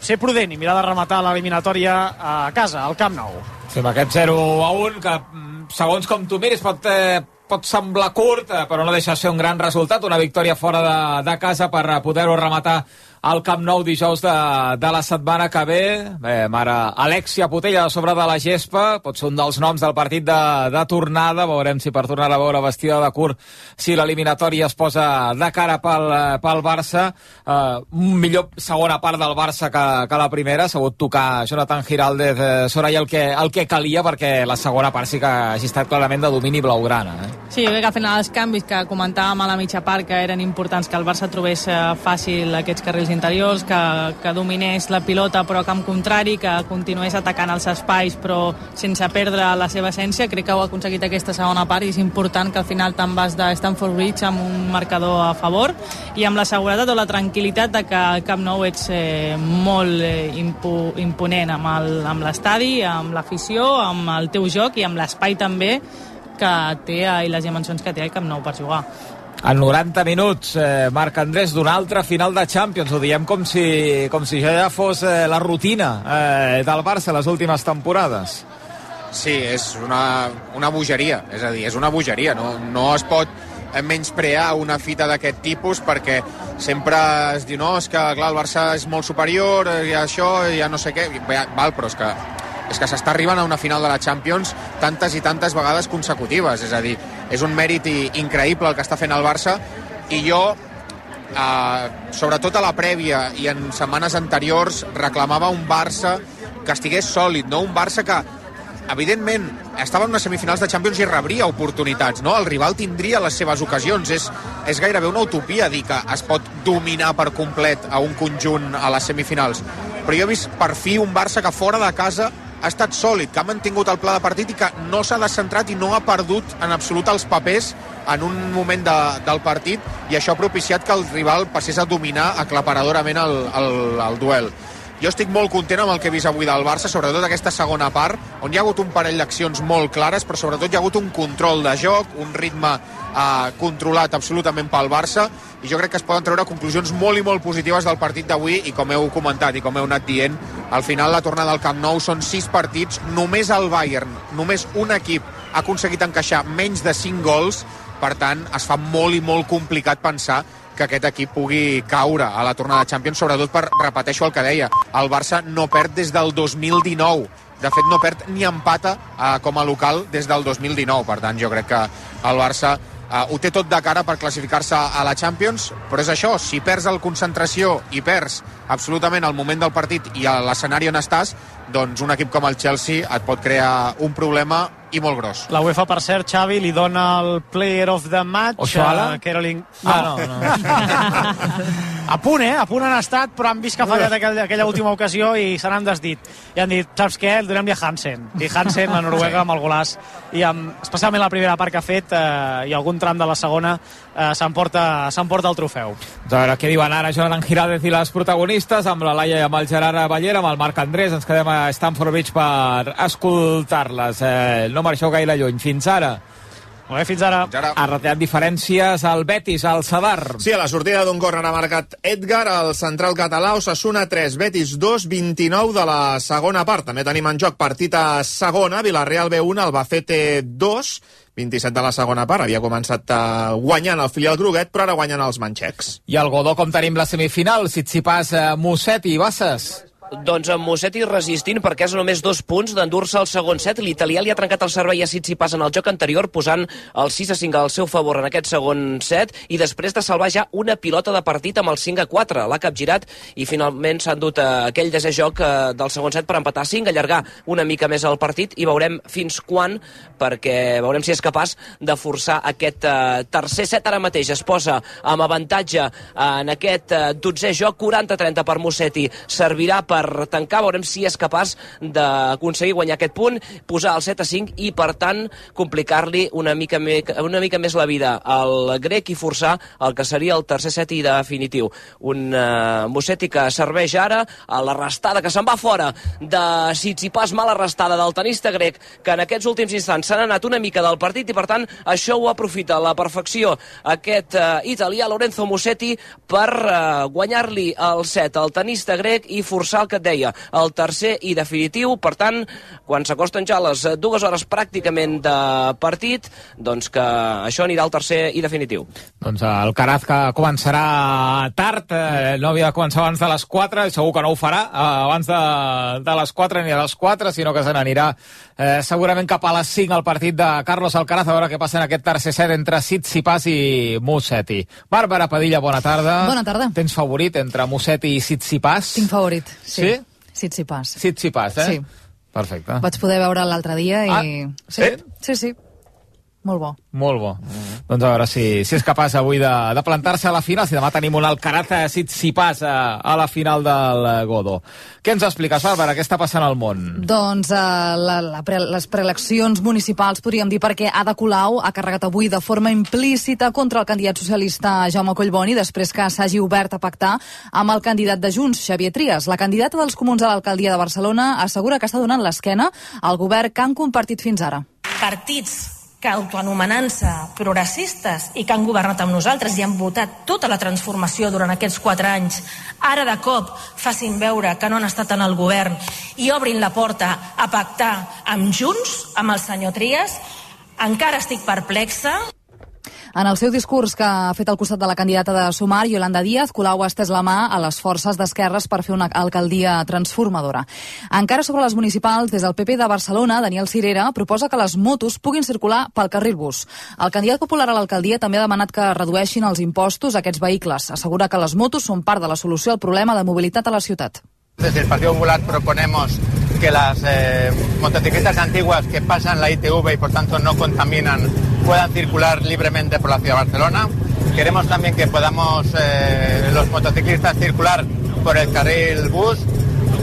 Speaker 2: ser prudent i mirar de rematar l'eliminatòria a casa, al Camp Nou.
Speaker 5: Amb aquest 0 a 1, que mm, segons com tu miris pot, eh, pot semblar curt, eh, però no deixa ser un gran resultat, una victòria fora de, de casa per poder-ho rematar al Camp Nou dijous de, de la setmana que ve. Bé, mare Alexia Potella a sobre de la gespa, pot ser un dels noms del partit de, de tornada. Veurem si per tornar a veure vestida de curt si l'eliminatòria es posa de cara pel, pel Barça. Uh, millor segona part del Barça que, que la primera. Ha sabut tocar Jonathan Giraldez eh, Soraya el que, el que calia perquè la segona part sí que hagi estat clarament de domini blaugrana. Eh?
Speaker 4: Sí, jo crec que final els canvis que comentàvem a la mitja part que eren importants que el Barça trobés eh, fàcil aquests carrils interiors, que, que dominés la pilota però camp contrari, que continués atacant els espais però sense perdre la seva essència. Crec que ho ha aconseguit aquesta segona part i és important que al final te'n vas de Stanford Bridge amb un marcador a favor i amb la seguretat o la tranquil·litat de que al Camp Nou ets eh, molt eh, impo, imponent amb l'estadi, amb l'afició, amb el teu joc i amb l'espai també que té i les dimensions que té el Camp Nou per jugar.
Speaker 5: En 90 minuts, eh, Marc Andrés, d'una altra final de Champions. Ho diem com si, com si ja fos eh, la rutina eh, del Barça les últimes temporades.
Speaker 1: Sí, és una, una bogeria, és a dir, és una bogeria. No, no es pot menysprear una fita d'aquest tipus perquè sempre es diu no, és que clar, el Barça és molt superior i això, ja no sé què val, però és que és que s'està arribant a una final de la Champions tantes i tantes vegades consecutives, és a dir, és un mèrit increïble el que està fent el Barça i jo eh, sobretot a la prèvia i en setmanes anteriors reclamava un Barça que estigués sòlid, no? un Barça que evidentment estava en unes semifinals de Champions i rebria oportunitats, no? El rival tindria les seves ocasions. És, és gairebé una utopia dir que es pot dominar per complet a un conjunt a les semifinals. Però jo he vist per fi un Barça que fora de casa ha estat sòlid, que ha mantingut el pla de partit i que no s'ha descentrat i no ha perdut en absolut els papers en un moment de, del partit i això ha propiciat que el rival passés a dominar aclaparadorament el, el, el duel. Jo estic molt content amb el que he vist avui del Barça, sobretot aquesta segona part, on hi ha hagut un parell d'accions molt clares, però sobretot hi ha hagut un control de joc, un ritme eh, controlat absolutament pel Barça, i jo crec que es poden treure conclusions molt i molt positives del partit d'avui, i com heu comentat i com heu anat dient, al final la tornada al Camp Nou són 6 partits, només el Bayern, només un equip ha aconseguit encaixar menys de 5 gols, per tant es fa molt i molt complicat pensar que aquest equip pugui caure a la tornada de Champions, sobretot per, repeteixo el que deia, el Barça no perd des del 2019. De fet, no perd ni empata eh, com a local des del 2019. Per tant, jo crec que el Barça eh, ho té tot de cara per classificar-se a la Champions, però és això, si perds el concentració i perds absolutament el moment del partit i l'escenari on estàs, doncs un equip com el Chelsea et pot crear un problema i molt gros.
Speaker 2: La UEFA, per cert, Xavi, li dona el Player of the Match
Speaker 5: Ochoala?
Speaker 2: a Caroline...
Speaker 5: No. Ah, no, no. *laughs* *laughs*
Speaker 2: a punt, eh? A punt han estat, però han vist que ha fallat aquella, aquella última ocasió i se n'han desdit. I han dit, saps què? El donem-li a Hansen. I Hansen, la Noruega, amb el golàs. I amb, especialment la primera part que ha fet eh, i algun tram de la segona eh, s'emporta el trofeu.
Speaker 5: Doncs a veure què diuen ara Jonathan Giraldez i les protagonistes, amb la Laia i amb el Gerard Ballera, amb el Marc Andrés. Ens quedem a Stamford Bridge per escoltar-les. Eh, no marxeu gaire lluny. Fins ara.
Speaker 2: Molt bé, fins ara.
Speaker 1: Fins ara.
Speaker 5: Ha retallat diferències al Betis, al Sadar.
Speaker 6: Sí, a la sortida d'un córner ha marcat Edgar, el central català, Osasuna 3, Betis 2, 29 de la segona part. També tenim en joc partit a segona, Villarreal B1, Albacete 2, 27 de la segona part. Havia començat uh, guanyant el filial Groguet, però ara guanyen els manxecs.
Speaker 5: I al Godó, com tenim la semifinal? Sitsipàs, eh, Musset i Bassas.
Speaker 7: Doncs amb Musetti resistint perquè és només dos punts d'endur-se al segon set. L'italià li ha trencat el servei a Tsitsipas en el joc anterior posant el 6 a 5 al seu favor en aquest segon set i després de salvar ja una pilota de partit amb el 5 a 4. L'ha capgirat i finalment s'ha endut a aquell desè joc eh, del segon set per empatar 5, allargar una mica més el partit i veurem fins quan perquè veurem si és capaç de forçar aquest eh, tercer set ara mateix. Es posa amb avantatge en aquest eh, dotzè joc 40-30 per Musetti. Servirà per per tancar. Veurem si és capaç d'aconseguir guanyar aquest punt, posar el 7 a 5 i, per tant, complicar-li una, mica me, una mica més la vida al grec i forçar el que seria el tercer set i definitiu. Un uh, Musetti que serveix ara a la restada que se'n va fora de Tsitsipas, mala restada del tenista grec, que en aquests últims instants s'han anat una mica del partit i, per tant, això ho aprofita a la perfecció aquest uh, italià Lorenzo Musetti per uh, guanyar-li el set al tenista grec i forçar el que et deia, el tercer i definitiu. Per tant, quan s'acosten ja les dues hores pràcticament de partit, doncs que això anirà al tercer i definitiu.
Speaker 5: Doncs el Caraz que començarà tard, eh, no havia de començar abans de les 4, i segur que no ho farà eh, abans de, de les 4 ni a les 4, sinó que se n'anirà eh, segurament cap a les 5 al partit de Carlos Alcaraz, a veure què passa en aquest tercer set entre Tsitsipas i Musetti. Bàrbara Padilla, bona tarda.
Speaker 8: Bona tarda.
Speaker 5: Tens favorit entre Musetti i Tsitsipas?
Speaker 8: Tinc favorit, sí.
Speaker 5: Sí?
Speaker 8: Tsitsipas.
Speaker 5: Tsitsipas, eh?
Speaker 8: Sí.
Speaker 5: Perfecte.
Speaker 8: Vaig poder veure l'altre dia i...
Speaker 5: Ah,
Speaker 8: sí?
Speaker 5: sí?
Speaker 8: Sí, sí. Molt bo.
Speaker 5: Molt bo. Doncs a veure si, si és capaç avui de, de plantar-se a la final, si demà tenim un Alcaraz Tsitsipas a, a la final del eh, Godó. Què ens expliques, Bàrbara? Què està passant al món?
Speaker 8: Doncs uh, la, la pre les preeleccions municipals, podríem dir, perquè Ada Colau ha carregat avui de forma implícita contra el candidat socialista Jaume Collboni després que s'hagi obert a pactar amb el candidat de Junts, Xavier Trias. La candidata dels comuns a l'alcaldia de Barcelona assegura que està donant l'esquena al govern que han compartit fins ara.
Speaker 9: Partits que autoanomenant-se progressistes i que han governat amb nosaltres i han votat tota la transformació durant aquests quatre anys, ara de cop facin veure que no han estat en el govern i obrin la porta a pactar amb Junts, amb el senyor Trias, encara estic perplexa.
Speaker 8: En el seu discurs que ha fet al costat de la candidata de Sumar, Yolanda Díaz, Colau ha estès la mà a les forces d'esquerres per fer una alcaldia transformadora. Encara sobre les municipals, des del PP de Barcelona, Daniel Cirera proposa que les motos puguin circular pel carril bus. El candidat popular a l'alcaldia també ha demanat que redueixin els impostos a aquests vehicles. Assegura que les motos són part de la solució al problema de mobilitat a la ciutat.
Speaker 10: Desde el Partido Popular proponemos que las eh, motocicletas antiguas que pasan la ITV y por tanto no contaminan puedan circular libremente por la ciudad de Barcelona. Queremos también que podamos eh, los motociclistas circular por el carril bus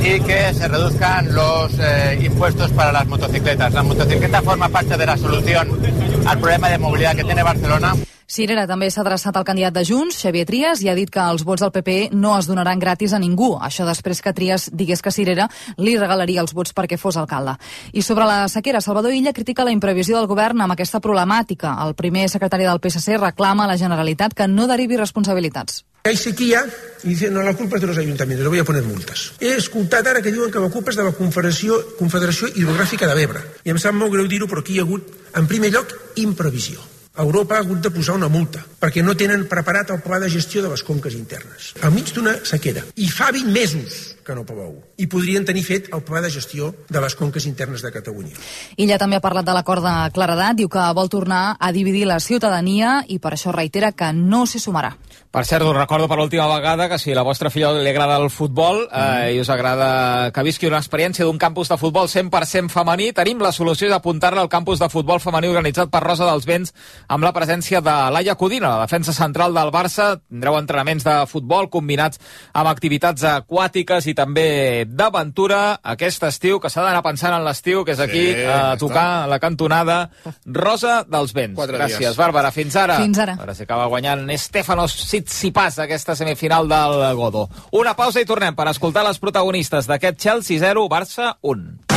Speaker 10: y que se reduzcan los eh, impuestos para las motocicletas. La motocicleta forma parte de la solución al problema de movilidad que tiene Barcelona.
Speaker 8: Cirera també s'ha adreçat al candidat de Junts, Xavier Trias, i ha dit que els vots del PP no es donaran gratis a ningú. Això després que Trias digués que Cirera li regalaria els vots perquè fos alcalde. I sobre la sequera, Salvador Illa critica la imprevisió del govern amb aquesta problemàtica. El primer secretari del PSC reclama a la Generalitat que no derivi responsabilitats.
Speaker 11: Hay sequía y dicen, no, la culpa es de los ayuntamientos, le voy a poner multes. He escoltat ara que diuen que la culpa és de la Confederació, Confederació Hidrogràfica de l'Ebre. I em sap molt greu dir-ho, però aquí hi ha hagut, en primer lloc, imprevisió. Europa ha hagut de posar una multa perquè no tenen preparat el pla de gestió de les conques internes. Al mig d'una sequera. I fa 20 mesos que no plou. I podrien tenir fet el pla de gestió de les conques internes de Catalunya.
Speaker 8: Illa també ha parlat de l'acord de claredat, diu que vol tornar a dividir la ciutadania i per això reitera que no s'hi sumarà.
Speaker 5: Per cert, us recordo per l'última vegada que si a la vostra filla li agrada el futbol eh, mm. i us agrada que visqui una experiència d'un campus de futbol 100% femení, tenim la solució d'apuntar-la al campus de futbol femení organitzat per Rosa dels Vents amb la presència de Laia Codina, la defensa central del Barça. Tindreu entrenaments de futbol combinats amb activitats aquàtiques i també d'aventura aquest estiu, que s'ha d'anar pensant en l'estiu, que és aquí sí, a tocar està. la cantonada Rosa dels Vents.
Speaker 6: Quatre
Speaker 5: Gràcies,
Speaker 6: dies.
Speaker 5: Bàrbara. Fins ara.
Speaker 8: Fins ara.
Speaker 5: Ara s'acaba guanyant Estefanos Tsitsipas aquesta semifinal del Godó. Una pausa i tornem per escoltar les protagonistes d'aquest Chelsea 0, Barça 1.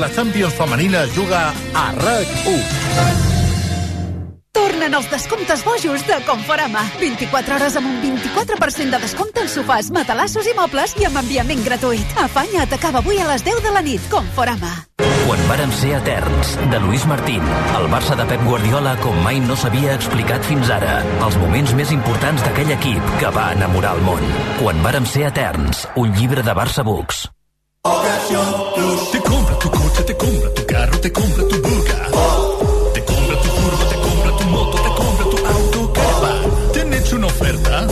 Speaker 12: La Champions femenina juga a RAC1.
Speaker 13: Tornen els descomptes bojos de Conforama. 24 hores amb un 24% de descompte en sofàs, matalassos i mobles i amb enviament gratuït. Afanya't, acaba avui a les 10 de la nit. Conforama.
Speaker 14: Quan vàrem ser eterns, de Luis Martín, el Barça de Pep Guardiola com mai no s'havia explicat fins ara. Els moments més importants d'aquell equip que va enamorar el món. Quan vàrem ser eterns, un llibre de Barça Books.
Speaker 12: Te compra tu coche, te compra tu carro, te compra tu buga. Te una oferta?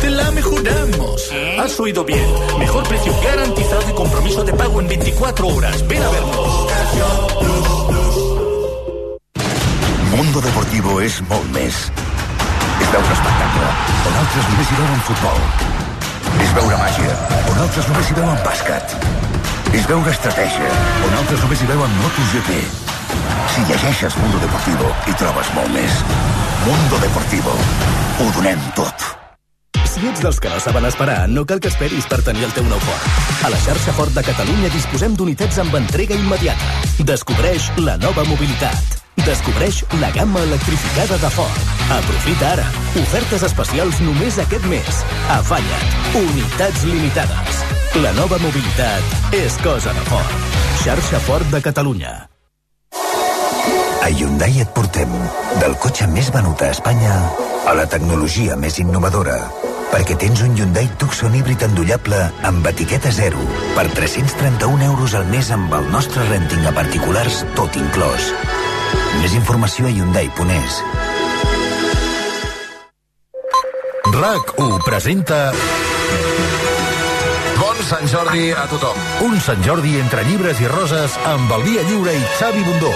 Speaker 12: Te la mejoramos. Has oído bien. Mejor precio garantizado y compromiso de pago en 24 horas. Ven a vernos.
Speaker 15: Mundo Deportivo és molt més. És veure espectacle, on altres només hi veuen futbol. És veure màgia, on altres només hi veuen bàsquet. És veure estratègia, on altres només hi veuen MotoGP. Si llegeixes Mundo Deportivo, hi trobes molt més. Mundo Deportivo. Ho donem tot.
Speaker 16: Si ets dels que no saben esperar, no cal que esperis per tenir el teu nou Ford. A la xarxa Ford de Catalunya disposem d'unitats amb entrega immediata. Descobreix la nova mobilitat. Descobreix la gamma electrificada de Ford. Aprofita ara. Ofertes especials només aquest mes. Afanya't. Unitats limitades. La nova mobilitat és cosa de Ford. Xarxa Ford de Catalunya.
Speaker 15: A Hyundai et portem del cotxe més venut a Espanya a la tecnologia més innovadora. Perquè tens un Hyundai Tucson híbrid endollable amb etiqueta zero per 331 euros al mes amb el nostre renting a particulars tot inclòs. Més informació a Hyundai.es.
Speaker 12: RAC1 presenta...
Speaker 17: Bon Sant Jordi a tothom.
Speaker 12: Un Sant Jordi entre llibres i roses amb el Via Lliure i Xavi Bundó.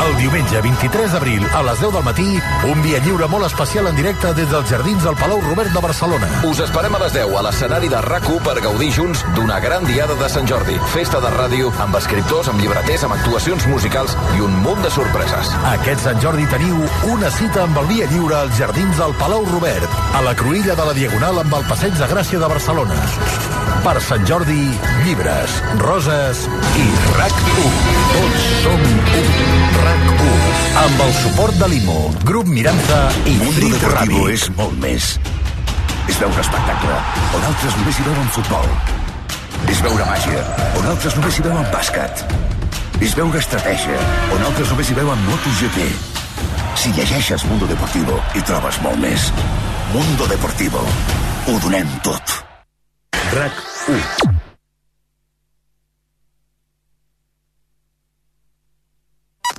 Speaker 12: El diumenge 23 d'abril a les 10 del matí, un via lliure molt especial en directe des dels jardins del Palau Robert de Barcelona.
Speaker 17: Us esperem a les 10 a l'escenari de rac per gaudir junts d'una gran diada de Sant Jordi. Festa de ràdio amb escriptors, amb llibreters, amb actuacions musicals i un munt de sorpreses.
Speaker 12: Aquest Sant Jordi teniu una cita amb el via lliure als jardins del Palau Robert, a la cruïlla de la Diagonal amb el Passeig de Gràcia de Barcelona. Per Sant Jordi, llibres, roses i RAC1. Tots som un. RAC1. Amb el suport de Limo, Grup Miranza i
Speaker 15: Mundo Deportivo és molt més. És veure espectacle, on altres només hi veuen futbol. És veure màgia, on altres només hi veuen bàsquet. És veure estratègia, on altres només hi veuen MotoGP. Si llegeixes Mundo Deportivo, hi trobes molt més. Mundo Deportivo. Ho donem tot. RAC 1.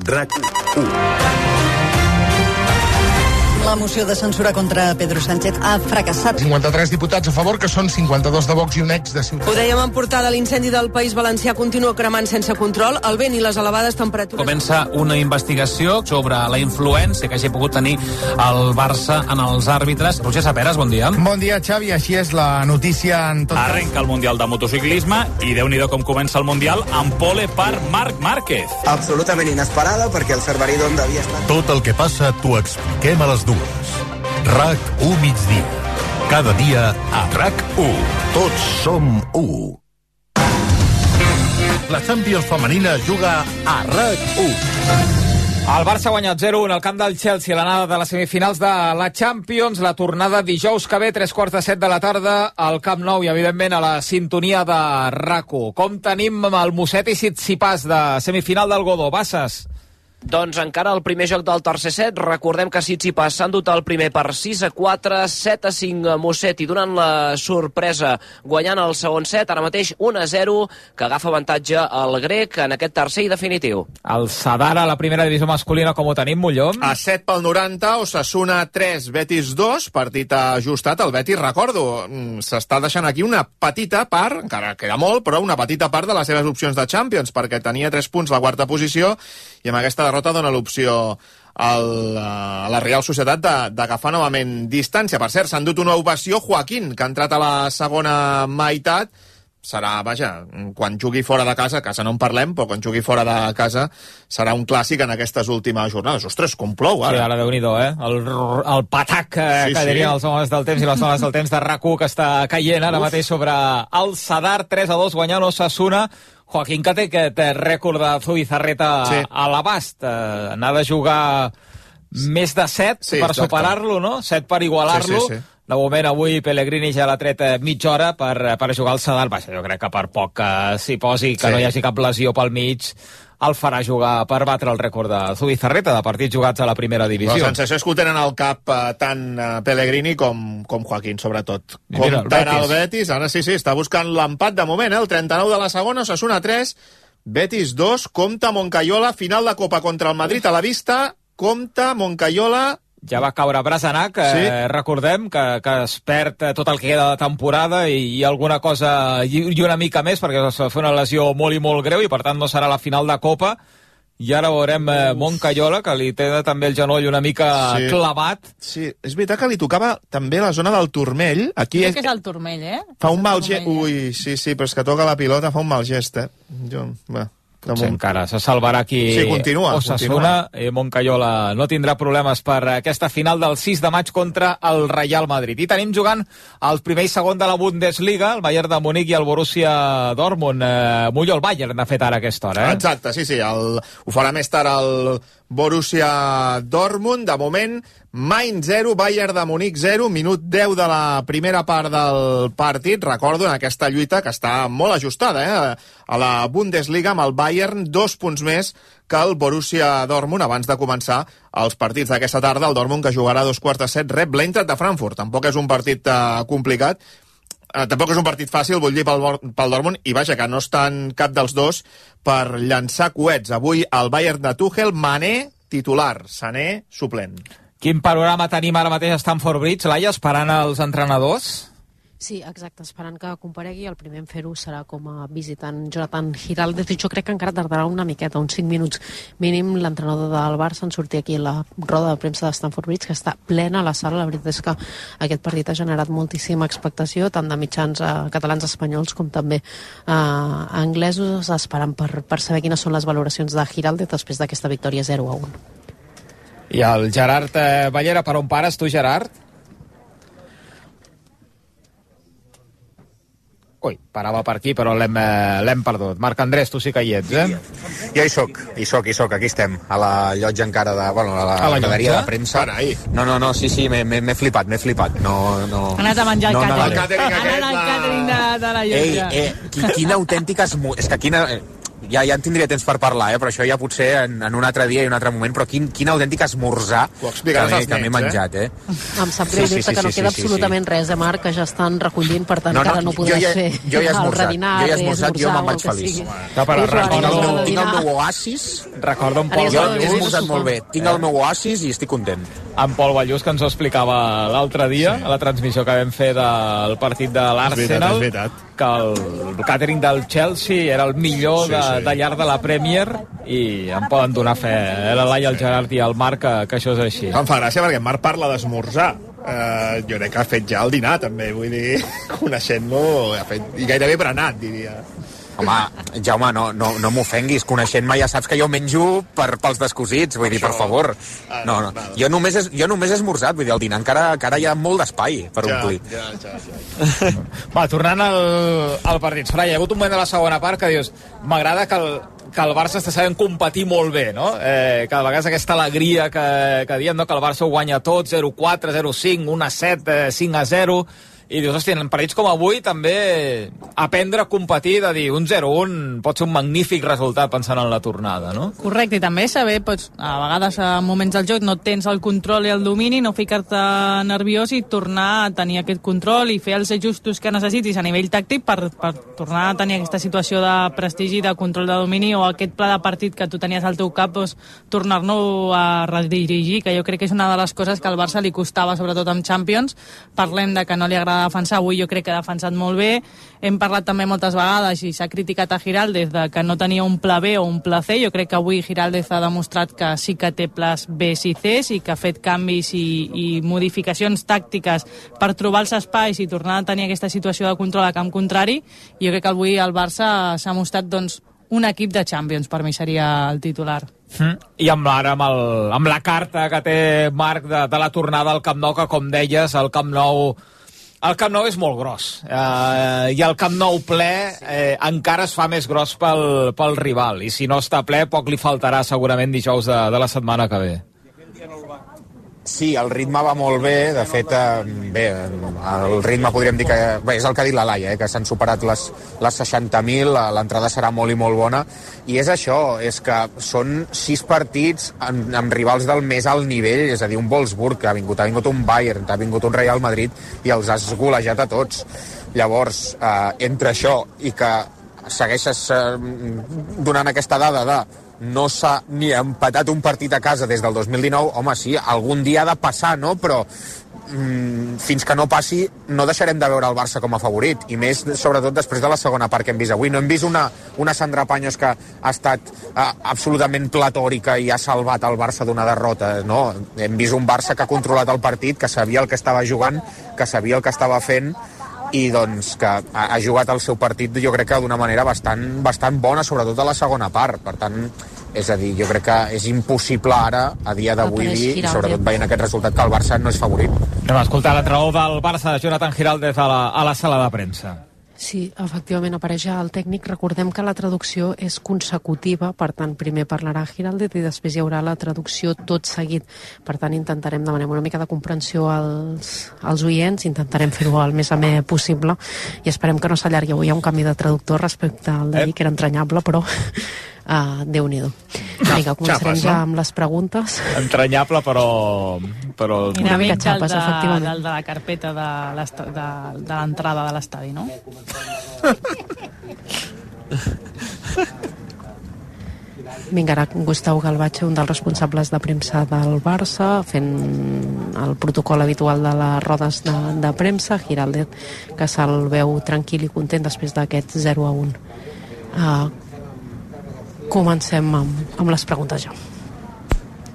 Speaker 15: RAC 1.
Speaker 18: La moció de censura contra Pedro Sánchez ha fracassat.
Speaker 19: 53 diputats a favor, que són 52 de Vox i un ex de
Speaker 20: Ho
Speaker 19: Ciutadans.
Speaker 20: dèiem en portada, l'incendi del País Valencià continua cremant sense control, el vent i les elevades temperatures...
Speaker 21: Comença una investigació sobre la influència que hagi pogut tenir el Barça en els àrbitres. Roger Saperes, bon dia.
Speaker 19: Bon dia, Xavi. Així és la notícia en tot
Speaker 22: Arrenca el Mundial de motociclisme i déu nhi com comença el Mundial amb pole per Marc Márquez.
Speaker 23: Absolutament inesperada perquè el Cerverí d'Onda havia estat...
Speaker 24: Tot el que passa t'ho expliquem a les dues. RAC1 migdia. Cada dia a RAC1. Tots som 1. La Champions femenina juga a RAC1.
Speaker 5: El Barça ha guanyat 0-1 al camp del Chelsea a l'anada de les semifinals de la Champions. La tornada dijous que ve, tres quarts de set de la tarda, al Camp Nou i, evidentment, a la sintonia de RAC1. Com tenim el Mosset i Sitsipàs de semifinal del Godó? Basses?
Speaker 7: Doncs encara el primer joc del tercer set. Recordem que Tsitsipas s'han dut el primer per 6 a 4, 7 a 5 a Mosset i donant la sorpresa guanyant el segon set, ara mateix 1 a 0, que agafa avantatge el grec en aquest tercer i definitiu.
Speaker 5: El Sadara, la primera divisió masculina, com ho tenim, Mollom?
Speaker 6: A 7 pel 90, Osasuna 3, Betis 2, partit ajustat. El Betis, recordo, mm, s'està deixant aquí una petita part, encara queda molt, però una petita part de les seves opcions de Champions, perquè tenia 3 punts la quarta posició i amb aquesta derrota dona l'opció a la Real Societat d'agafar novament distància. Per cert, s'han dut una ovació Joaquín, que ha entrat a la segona meitat, serà, vaja, quan jugui fora de casa, casa no en parlem, però quan jugui fora de casa serà un clàssic en aquestes últimes jornades. Ostres, com plou,
Speaker 5: Sí,
Speaker 6: ara.
Speaker 5: ara déu nhi eh? El, el patac eh,
Speaker 6: Sí,
Speaker 5: que
Speaker 6: sí.
Speaker 5: dirien els homes del temps i les dones del temps de rac que està caient ara
Speaker 6: Uf.
Speaker 5: mateix sobre el Sadar, 3 a 2 guanyant Osasuna. Joaquín que té aquest eh, rècord de Zubizarreta
Speaker 6: Sí.
Speaker 5: a l'abast. Eh, n'ha de jugar més de 7
Speaker 6: Sí,
Speaker 5: per superar-lo, no? 7 per igualar-lo.
Speaker 6: Sí, sí, sí.
Speaker 5: De moment, avui Pellegrini ja l'ha tret eh, mitja hora per, per jugar al Sadar. Vaja, jo crec que per poc que s'hi posi, que
Speaker 6: Sí.
Speaker 5: no hi hagi cap lesió pel mig, el farà jugar per batre el rècord de Zubizarreta de partits jugats a la primera divisió.
Speaker 6: La sensació és que ho tenen al cap eh, tant eh, Pellegrini com, com Joaquín, sobretot.
Speaker 5: I mira, el
Speaker 6: Comptant el
Speaker 5: Betis.
Speaker 6: Betis, ara sí, sí, està buscant l'empat de moment, eh? el 39 de la segona, Osasuna 3, Betis 2, compta Moncayola, final de Copa contra el Madrid a la vista, compta Moncayola...
Speaker 5: ja va caure Brasanac, eh,
Speaker 6: Sí.
Speaker 5: recordem que, que es perd eh, tot el que queda de temporada i, i alguna cosa, i, i una mica més, perquè es va fer una lesió molt i molt greu i per tant no serà la final de Copa. I ara veurem eh, Moncayola, que li té també el genoll una mica
Speaker 6: Sí.
Speaker 5: clavat.
Speaker 6: Sí, és veritat que li tocava també la zona del turmell. Aquí
Speaker 4: Crec
Speaker 6: és,
Speaker 4: que és el turmell, eh?
Speaker 6: fa un
Speaker 4: És el
Speaker 6: mal gest...
Speaker 4: turmell,
Speaker 6: Ui, sí, sí, però és que toca la pilota, fa un mal gest, eh? Jo, va,
Speaker 5: Potser
Speaker 6: moment.
Speaker 5: encara se salvarà aquí
Speaker 6: Sí, continua,
Speaker 5: Osasuna. Eh, Moncayola no tindrà problemes per aquesta final del 6 de maig contra el Real Madrid. I tenim jugant el primer i segon de la Bundesliga, el Bayern de Munic i el Borussia Dortmund. Eh, Mullo, el Bayern ha fet ara a aquesta hora, eh?
Speaker 6: Exacte, sí, sí, el, ho farà més tard el Borussia Dortmund. De moment, Mainz 0, Bayern de Munic 0, minut 10 de la primera part del partit. Recordo en aquesta lluita que està molt ajustada, eh? A la Bundesliga amb el Bayern, dos punts més que el Borussia Dortmund abans de començar els partits d'aquesta tarda. El Dortmund que jugarà dos quarts de set rep l'Eintracht de Frankfurt. Tampoc és un partit eh, complicat, eh, tampoc és un partit fàcil, vull dir, pel, pel Dortmund, i vaja, que no estan cap dels dos per llançar coets. Avui el Bayern de Tuchel, Mané titular, Sané suplent.
Speaker 5: Quin panorama tenim ara mateix a Stamford Bridge, Laia, esperant els entrenadors?
Speaker 3: Sí, exacte, esperant que comparegui. El primer en fer-ho serà com a visitant Jonathan Giraldez jo crec que encara tardarà una miqueta, uns 5 minuts mínim. L'entrenador del Barça en sortir aquí a la roda de premsa de Stamford Bridge, que està plena a la sala. La veritat és que aquest partit ha generat moltíssima expectació, tant de mitjans eh, catalans espanyols com també eh, anglesos, esperant per, per saber quines són les valoracions de Giraldez després d'aquesta victòria 0 a 1.
Speaker 5: I el Gerard eh, Ballera, per on pares tu, Gerard? Ui, parava per aquí, però l'hem eh, l'hem perdut. Marc Andrés, tu sí que hi ets, eh?
Speaker 25: Jo hi soc, hi soc, hi soc, aquí estem, a la llotja encara de... Bueno, a la,
Speaker 5: A la
Speaker 25: graderia
Speaker 5: llotja?
Speaker 25: de premsa. No, no, no, sí, sí, m'he- flipat, m'he flipat. No, no...
Speaker 4: Ha anat a menjar el
Speaker 25: no,
Speaker 4: càtering.
Speaker 25: negaré.
Speaker 4: Ha anat al càtering de, de la
Speaker 25: Ei,
Speaker 4: llotja.
Speaker 25: eh, qui- quina autèntica... esmu- És que quina... Ja, ja en tindria temps per parlar, eh? però això ja potser en, en un altre dia i un altre moment, però quin, quin autèntic esmorzar que m'he que
Speaker 6: eh?
Speaker 25: menjat, eh?
Speaker 3: Em sap greu
Speaker 25: Sí, sí, sí,
Speaker 3: que no
Speaker 25: sí,
Speaker 3: queda
Speaker 25: sí, sí,
Speaker 3: absolutament res, eh, Marc, que ja estan recollint, per tant,
Speaker 25: No, no,
Speaker 3: encara no
Speaker 25: jo
Speaker 3: podràs
Speaker 25: ja-
Speaker 3: fer
Speaker 25: jo ja he
Speaker 3: el
Speaker 25: esmorzat,
Speaker 3: redinar,
Speaker 25: jo ja he esmorzat, jo me'n vaig
Speaker 3: el
Speaker 25: feliç.
Speaker 5: No, però
Speaker 3: És l'hora
Speaker 25: Tinc el, tinc el meu oasis,
Speaker 5: Recorda un
Speaker 3: ja
Speaker 25: jo
Speaker 3: és
Speaker 25: he esmorzat molt bé, tinc el meu oasis i estic content.
Speaker 5: en Pol Ballús, que ens ho explicava l'altre dia, sí. a la transmissió que vam fer del partit de l'Arsenal, que el càtering del Chelsea era el millor sí, de, sí. de llarg de la Premier i em poden donar fe, eh, la Laia, el Gerard i el Marc, que, que això és així.
Speaker 6: Em fa gràcia perquè en Marc parla d'esmorzar. Uh, jo crec que ha fet ja el dinar, també, vull dir, *laughs* coneixent-lo, ha fet, i gairebé berenat, diria.
Speaker 1: Home, Jaume, no, no, no m'ofenguis. Coneixent-me ja saps que jo menjo per, pels descosits. Vull dir, per favor.
Speaker 6: Ah,
Speaker 1: no, no. Jo només, he, jo només he esmorzat. Vull dir, el dinar encara, encara hi ha molt d'espai per
Speaker 6: ja,
Speaker 1: omplir.
Speaker 6: Ja, ja, ja.
Speaker 5: Va, tornant al, al partit. Soraya, hi ha hagut un moment de la segona part que dius m'agrada que el, que el Barça està sabent competir molt bé, no? Eh, que a vegades aquesta alegria que, que diem, no? que el Barça ho guanya tot, 0-4, 0-5, 1-7, 5-0 i dius, hòstia, en partits com avui també aprendre a competir, de dir un 0-1 pot ser un magnífic resultat pensant en la tornada, no?
Speaker 4: Correcte, i també saber, pots, a vegades en moments del joc no tens el control i el domini, no ficar-te nerviós i tornar a tenir aquest control i fer els ajustos que necessitis a nivell tàctic per, per tornar a tenir aquesta situació de prestigi, de control de domini o aquest pla de partit que tu tenies al teu cap, doncs, tornar-lo a redirigir, que jo crec que és una de les coses que al Barça li costava, sobretot amb Champions. Parlem de que no li agrada defensar, avui jo crec que ha defensat molt bé. Hem parlat també moltes vegades i s'ha criticat a Giraldez de que no tenia un pla B o un pla C. Jo crec que avui Giraldez ha demostrat que sí que té plans B i C i que ha fet canvis i, i modificacions tàctiques per trobar els espais i tornar a tenir aquesta situació de control a camp contrari. Jo crec que avui el Barça s'ha mostrat doncs, un equip de Champions, per mi seria el titular.
Speaker 5: Mm. I amb, ara amb, el, amb la carta que té Marc de, de la tornada al Camp Nou, que com deies, el Camp Nou el Camp Nou és molt gros. Eh, i el Camp Nou ple eh, encara es fa més gros pel, pel rival. I si no està ple poc li faltarà segurament dijous de, de la setmana que ve.
Speaker 1: Sí, el ritme va molt bé, de fet, eh, bé, el ritme podríem dir que bé, és el que ha dit la Laia, eh, que s'han superat les, les 60.000, l'entrada serà molt i molt bona, i és això, és que són sis partits amb, amb rivals del més alt nivell, és a dir, un Wolfsburg que ha vingut, ha vingut un Bayern, ha vingut un Real Madrid i els has golejat a tots. Llavors, eh, entre això i que segueixes eh, donant aquesta dada de no s'ha ni empatat un partit a casa des del 2019, home, sí, algun dia ha de passar, no? Però mm, fins que no passi no deixarem de veure el Barça com a favorit. I més sobretot després de la segona part que hem vist avui. No hem vist una, una Sandra Paños que ha estat uh, absolutament platòrica i ha salvat el Barça d'una derrota no, hem vist un Barça que ha controlat el partit que sabia el que estava jugant que sabia el que estava fent i doncs que ha, ha jugat el seu partit jo crec que d'una manera bastant, bastant bona sobretot a la segona part per tant és a dir, jo crec que és impossible ara, a dia d'avui dir, i sobretot veient aquest resultat, que el Barça no és favorit.
Speaker 5: Anem a escoltar l'entrenador del Barça, Jonathan Giraldez, a la, a la sala de premsa.
Speaker 3: Sí, efectivament, apareix el tècnic. Recordem que la traducció és consecutiva, per tant, primer parlarà Giraldez i després hi haurà la traducció tot seguit. Per tant, intentarem demanar una mica de comprensió als, als oients, intentarem fer-ho el més amè possible i esperem que no s'allargui. Avui hi ha un canvi de traductor respecte al d'ahir, que era entranyable, però uh, Déu-n'hi-do. Vinga, començarem
Speaker 5: Xapes,
Speaker 3: ja amb les preguntes.
Speaker 5: Entranyable, però... però...
Speaker 3: Una mica
Speaker 4: Mig
Speaker 3: xapes,
Speaker 4: de,
Speaker 3: efectivament.
Speaker 4: del de la carpeta de de, de l'entrada de l'estadi, no? *laughs*
Speaker 3: Vinga, ara Gustau Galvatge, un dels responsables de premsa del Barça, fent el protocol habitual de les rodes de, de premsa, Giraldez, que se'l veu tranquil i content després d'aquest 0 a 1. Uh, comencem amb, amb les preguntes ja.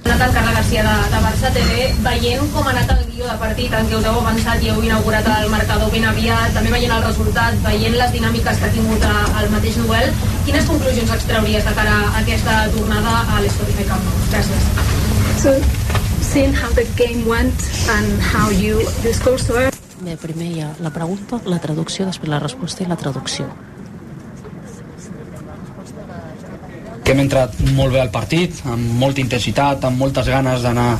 Speaker 26: anat el Carles Garcia de, de Barça TV, veient com ha anat el guió de partit en què us heu avançat i heu inaugurat el marcador ben aviat, també veient el resultat, veient les dinàmiques que ha tingut a, el mateix duel, quines conclusions extrauries de cara a aquesta tornada a l'Escodife Camp Nou? Gràcies.
Speaker 27: So, seeing how the game went and how you disclosed to us,
Speaker 3: Bé, primer hi ha la pregunta, la traducció, després la resposta i la traducció.
Speaker 28: Que hem entrat molt bé al partit, amb molta intensitat, amb moltes ganes d'anar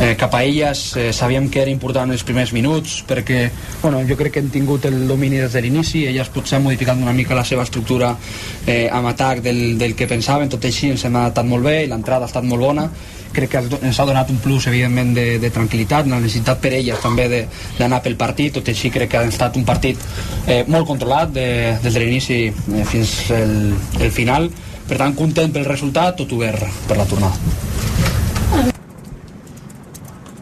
Speaker 28: eh, cap a elles. Eh, sabíem que era important els primers minuts perquè bueno, jo crec que hem tingut el domini des de l'inici, elles potser han modificat una mica la seva estructura eh, amb atac del, del que pensaven, tot així ens hem adaptat molt bé i l'entrada ha estat molt bona. Crec que ens ha donat un plus evidentment de, de tranquil·litat, la necessitat per elles també d'anar pel partit, tot així crec que ha estat un partit eh, molt controlat de, des de l'inici eh, fins el, el final per tant content pel resultat, tot obert per la tornada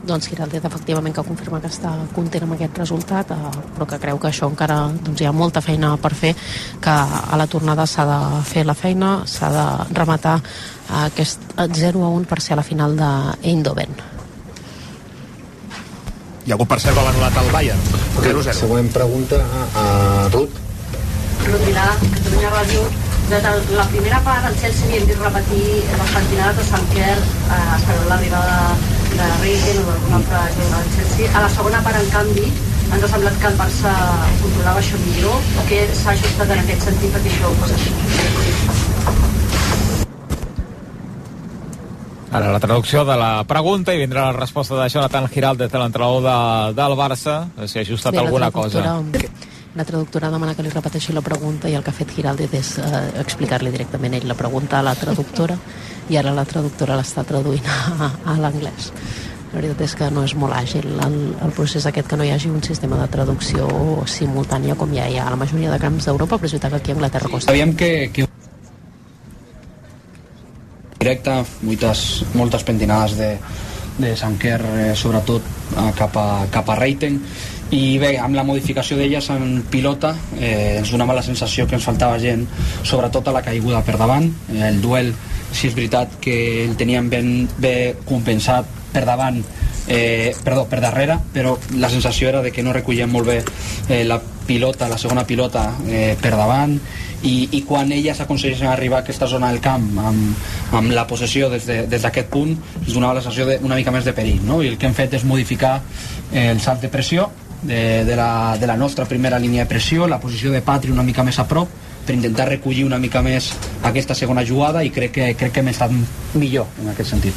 Speaker 3: doncs Giraldez efectivament que confirma que està content amb aquest resultat eh, però que creu que això encara doncs, hi ha molta feina per fer que a la tornada s'ha de fer la feina s'ha de rematar aquest 0 a 1 per ser a la final d'Eindhoven
Speaker 6: Hi ha algú per cert l'ha anul·lat al Bayern 0-0
Speaker 29: Següent pregunta a Ruth.
Speaker 30: Ruth Vilà, Catalunya Ràdio. De la primera part, el Chelsea havia vist repetir les pentinades de Sant Quer eh, esperant l'arribada de Reiten o d'algun altre jugador del Chelsea. A la segona part, en canvi, ens ha semblat que el Barça controlava això millor o que s'ha ajustat en aquest sentit perquè això fos així?
Speaker 5: Ara la traducció de la pregunta i vindrà la resposta de Jonathan Giraldez, de l'entrenador de, del Barça, si ha ajustat
Speaker 3: Bé,
Speaker 5: alguna cosa.
Speaker 3: La traductora demana que li repeteixi la pregunta i el que ha fet Giraldez és eh, explicar-li directament ell la pregunta a la traductora *laughs* i ara la traductora l'està traduint a, a l'anglès. La veritat és que no és molt àgil el, el procés aquest que no hi hagi un sistema de traducció simultània com ja hi ha a la majoria de camps d'Europa, però és veritat que aquí a Anglaterra costa.
Speaker 28: Sabíem que, que directe, moltes, moltes pentinades de, de Sanquer, eh, sobretot eh, cap, a, cap a Reiten, i bé, amb la modificació d'elles en pilota eh, ens donava la sensació que ens faltava gent, sobretot a la caiguda per davant. Eh, el duel, si és veritat que el teníem ben, bé compensat per davant, eh, perdó, per darrere, però la sensació era de que no recollien molt bé eh, la pilota, la segona pilota eh, per davant i, i quan elles aconsegueixen arribar a aquesta zona del camp amb, amb la possessió des de- des d'aquest de, punt ens donava la sensació d'una mica més de perill no? i el que hem fet és modificar eh, el salt de pressió de, de, la, de la nostra primera línia de pressió la posició de Patri una mica més a prop per intentar recollir una mica més aquesta segona jugada i crec que, crec que hem estat millor en aquest sentit.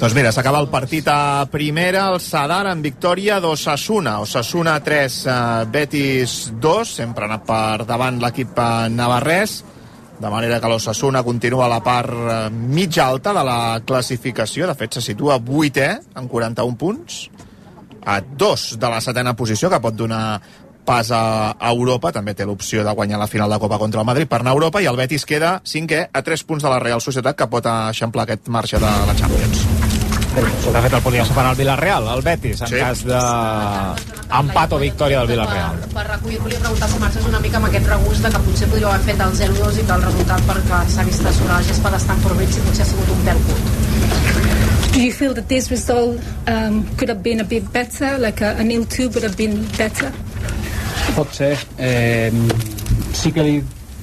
Speaker 6: Doncs mira, s'acaba el partit a primera, el Sadar en victòria d'Osasuna. Osasuna 3, eh, Betis 2, sempre ha anat per davant l'equip eh, navarrès, de manera que l'Osasuna continua a la part eh, mitja alta de la classificació, de fet se situa 8è amb 41 punts, a 2 de la setena posició, que pot donar pas a Europa, també té l'opció de guanyar la final de Copa contra el Madrid per anar a Europa, i el Betis queda cinquè a 3 punts de la Real Societat, que pot eixamplar aquest marge de la Champions.
Speaker 5: De fet, el podria superar el Villarreal, el Betis, en
Speaker 6: Sí.
Speaker 5: cas de empat o victòria del Villarreal.
Speaker 26: Per recollir, volia preguntar com marxes una mica amb aquest regust de que potser podríeu haver fet el 0-2 i que el resultat perquè s'ha vist a sobre la gespa de Stanford Bridge i potser ha sigut un pèl curt.
Speaker 27: Do you feel that this result um, could have been a bit better, like a, a nil two would have been better?
Speaker 28: Pot ser. Eh, sí que li,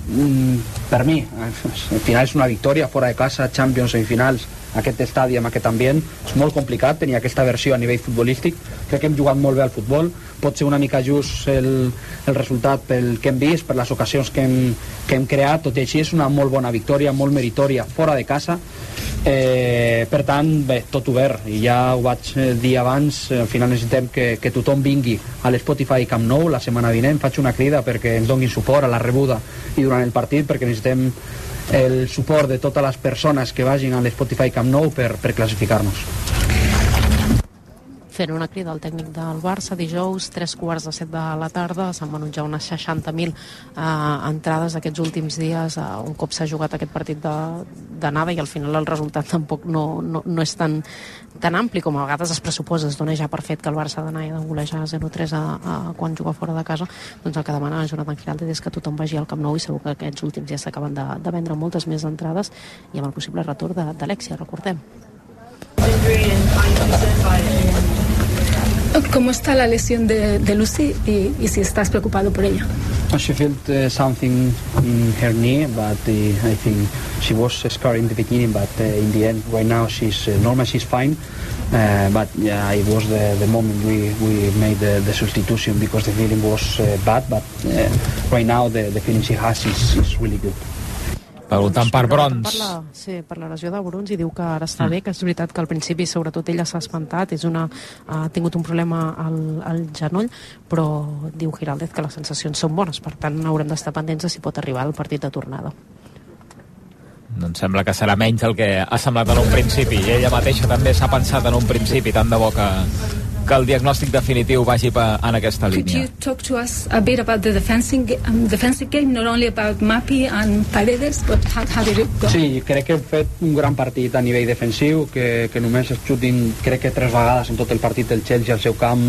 Speaker 28: mm, per mi, al final és una victòria fora de casa, Champions semifinals, aquest estadi amb aquest ambient, és molt complicat tenir aquesta versió a nivell futbolístic, crec que hem jugat molt bé al futbol, pot ser una mica just el, el resultat pel que hem vist, per les ocasions que hem, que hem creat, tot i així és una molt bona victòria, molt meritòria, fora de casa, eh, per tant, bé, tot obert, i ja ho vaig eh, dir abans, eh, al final necessitem que, que tothom vingui a l'Spotify Camp Nou la setmana vinent, faig una crida perquè ens donguin suport a la rebuda i durant el partit, perquè necessitem el suport de totes les persones que vagin a l'Spotify Camp Nou per, per classificar-nos.
Speaker 3: Fent una crida al tècnic del Barça dijous, tres quarts de set de la tarda, s'han venut ja unes 60.000 eh, entrades aquests últims dies, eh, un cop s'ha jugat aquest partit de- d'anada i al final el resultat tampoc no, no, no és tan, tan ampli com a vegades es pressuposa, es dona ja per fet que el Barça ha d'anar i ha de golejar 0-3 a, a, quan juga fora de casa, doncs el que demana Jonathan Giraldez és que tothom vagi al Camp Nou i segur que aquests últims dies s'acaben de, de vendre moltes més entrades i amb el possible retorn d'Alexia, recordem.
Speaker 27: ¿Cómo está la lesión de, de Lucy y, y si estás preocupado por ella?
Speaker 28: She felt uh, something in her knee, but uh, I think she was scarred in the beginning, but uh, in the end, right now she's uh, normal, she's fine. Uh, but yeah, it was the, the moment we, we made the, the substitution because the feeling was uh, bad, but right now the, the feeling she has is, is really good.
Speaker 5: Preguntant per Brons.
Speaker 3: Per la, sí, per la lesió de Brons i diu que ara està bé, que és veritat que al principi sobretot ella s'ha espantat, és una, ha tingut un problema al, al genoll, però diu Giraldez que les sensacions són bones, per tant haurem d'estar pendents de si pot arribar al partit de tornada.
Speaker 5: Doncs sembla que serà menys del que ha semblat en un principi i ella mateixa també s'ha pensat en un principi tant de bo que, que el diagnòstic definitiu vagi pa, en aquesta
Speaker 27: Could
Speaker 5: línia.
Speaker 27: you talk to us a bit about the defensive, um, defensive game, not only about Mapi and Paredes, but how, how did it go?
Speaker 28: Sí, crec que hem fet un gran partit a nivell defensiu, que, que només es xutin crec que tres vegades en tot el partit el Chelsea al seu camp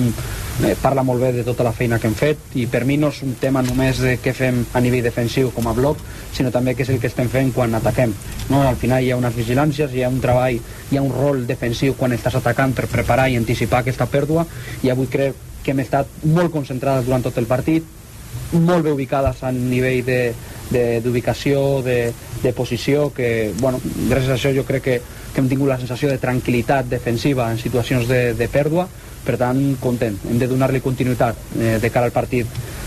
Speaker 28: eh, parla molt bé de tota la feina que hem fet i per mi no és un tema només de què fem a nivell defensiu com a bloc, sinó també què és el que estem fent quan ataquem. No? Al final hi ha unes vigilàncies, hi ha un treball, hi ha un rol defensiu quan estàs atacant per preparar i anticipar aquesta pèrdua i avui crec que hem estat molt concentrades durant tot el partit, molt bé ubicades a nivell de- de- d'ubicació, de, de, de posició, que, bueno, gràcies a això jo crec que, que hem tingut la sensació de tranquil·litat defensiva en situacions de, de pèrdua, per tant, content. Hem de donar-li continuïtat eh, de cara al partit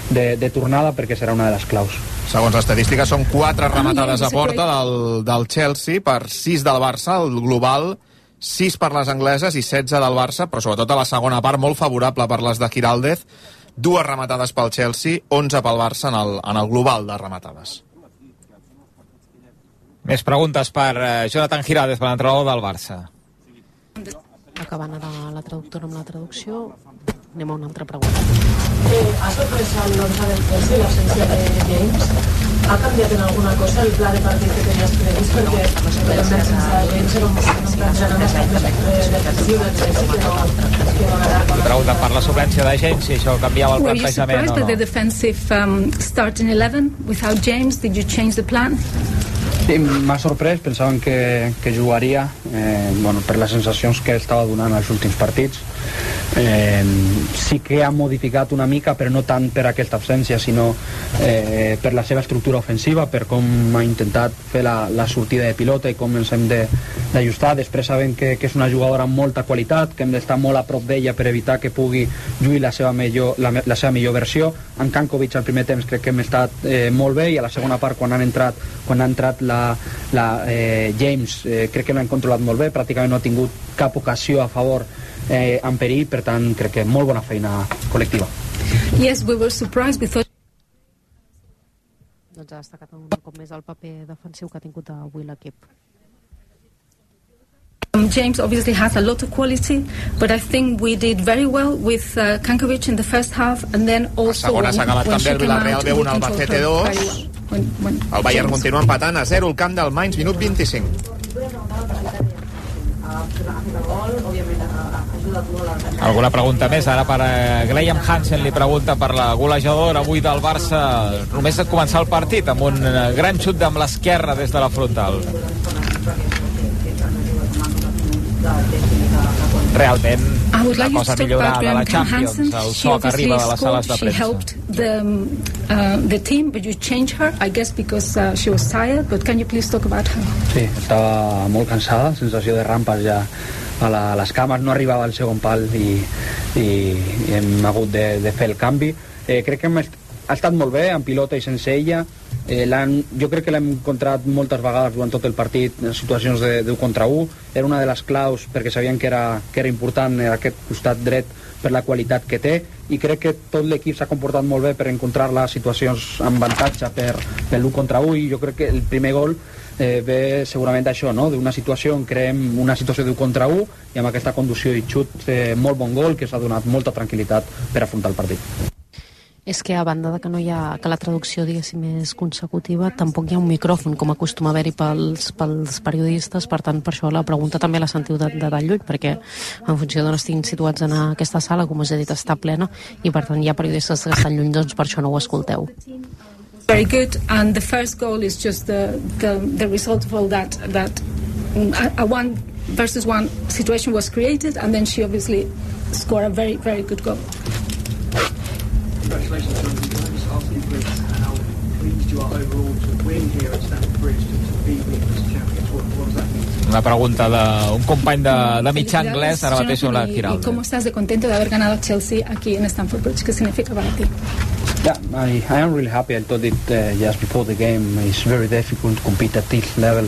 Speaker 28: de, de tornada perquè serà una de les claus.
Speaker 6: Segons l'estadística, són quatre rematades a porta del, del Chelsea per 6 del Barça, el global 6 per les angleses i 16 del Barça, però sobretot a la segona part molt favorable per les de Giraldez, dues rematades pel Chelsea, 11 pel Barça en el, en el global de rematades.
Speaker 5: Més preguntes per eh, Jonathan Giraldez, per l'entrenador del Barça.
Speaker 3: Acabant ara la traductora amb la traducció, anem a una altra pregunta.
Speaker 31: Eh, ¿Ha sorpresa al Lorca del Chelsea la ausencia de James? ¿Ha cambiado en alguna cosa el plan de partido que tenías previsto? Porque realmente sense James era un, un plantejament bastant més eh, defensiu del Chelsea que no, que no era
Speaker 5: Li pregunten per la suplència de James, si això canviava el
Speaker 27: Were you
Speaker 5: plantejament
Speaker 27: surprised
Speaker 5: o
Speaker 27: by the
Speaker 5: no.
Speaker 27: defensive um, start in 11 without James? Did you change the plan?
Speaker 28: Sí, m'ha sorprès, pensaven que, que jugaria eh, bueno, per les sensacions que estava donant els últims partits eh, sí que ha modificat una mica però no tant per aquesta absència sinó eh, per la seva estructura ofensiva per com ha intentat fer la, la sortida de pilota i com ens hem de- d'ajustar. Després sabem que, que és una jugadora amb molta qualitat que hem d'estar molt a prop d'ella per evitar que pugui lluir la seva millor, la, la seva millor versió. En Kankovic al primer temps crec que hem estat eh, molt bé i a la segona part quan han entrat quan ha entrat la, la eh, James eh, crec que l'han controlat molt bé pràcticament no ha tingut cap ocasió a favor eh, en perill, per tant crec que molt bona feina col·lectiva
Speaker 27: Yes, we were surprised. We thought
Speaker 3: Doncs ha destacat un cop més el paper defensiu que ha tingut avui l'equip.
Speaker 27: um, James obviously has a lot of quality, but I think we did very well with uh, Kankovic in the first half, and then also
Speaker 6: segona
Speaker 27: when,
Speaker 6: s'ha acabat
Speaker 27: when
Speaker 6: també
Speaker 27: she
Speaker 6: el
Speaker 27: came
Speaker 6: Villarreal
Speaker 27: out,
Speaker 6: B1
Speaker 27: we controlled
Speaker 6: Albacete
Speaker 27: her
Speaker 6: 2.
Speaker 27: very well. When, when
Speaker 6: El Bayern
Speaker 27: James-
Speaker 6: continua empatant a 0 al camp del Mainz, minut 25.
Speaker 5: Alguna pregunta més? Ara per eh, Graham Hansen li pregunta per la golejadora avui del Barça només de començar el partit amb un eh, gran xut amb l'esquerra des de la frontal. Realment la cosa millorada de la Champions, el so que arriba de les sales de premsa.
Speaker 27: The um, uh, the team, but you changed her, I guess, because uh, she was tired. But can you please talk about her?
Speaker 28: Sí, estava molt cansada, sensació de rampes ja a, la, a les cames, no arribava al segon pal i, i, i hem hagut de, de fer el canvi. Eh, crec que hem, est- ha estat molt bé, en pilota i sense ella. Eh, jo crec que l'hem encontrat moltes vegades durant tot el partit en situacions de, de 1 contra 1. Era una de les claus perquè sabien que era, que era important aquest costat dret per la qualitat que té i crec que tot l'equip s'ha comportat molt bé per encontrar les situacions amb avantatge per, per l'1 contra 1 i jo crec que el primer gol eh, ve segurament d'això, no? d'una situació on creem una situació d'1 contra 1 i amb aquesta conducció i xut eh, molt bon gol que s'ha donat molta tranquil·litat per afrontar el partit.
Speaker 3: És que a banda de que no hi ha que la traducció diguéssim és consecutiva, tampoc hi ha un micròfon com acostuma a haver-hi pels, pels periodistes, per tant per això la pregunta també la sentiu de, de tan lluny, perquè en funció d'on estiguin situats en aquesta sala, com us he dit, està plena i per tant hi ha periodistes que estan lluny, doncs per això no ho escolteu.
Speaker 27: Very good, and the first goal is just the the, the result of all that. That a, a one versus one situation was created, and then she obviously scored a very very good goal.
Speaker 32: Congratulations on the wins Arsenal Bridge and how pleased you are overall to win here at Stamford Bridge to, to beat the English champions. What, what does that mean?
Speaker 5: Una pregunta d'un company de, de
Speaker 27: Felicidades,
Speaker 5: anglès, ara mateix sobre la
Speaker 27: Jonathan, y-
Speaker 5: Giralda.
Speaker 27: ¿Y cómo estás de contento de haber ganado Chelsea aquí en Stamford Bridge? ¿Qué significa para ti?
Speaker 28: Yeah, I, I am really happy. I told it uh, just before the game. It's very difficult to compete at this level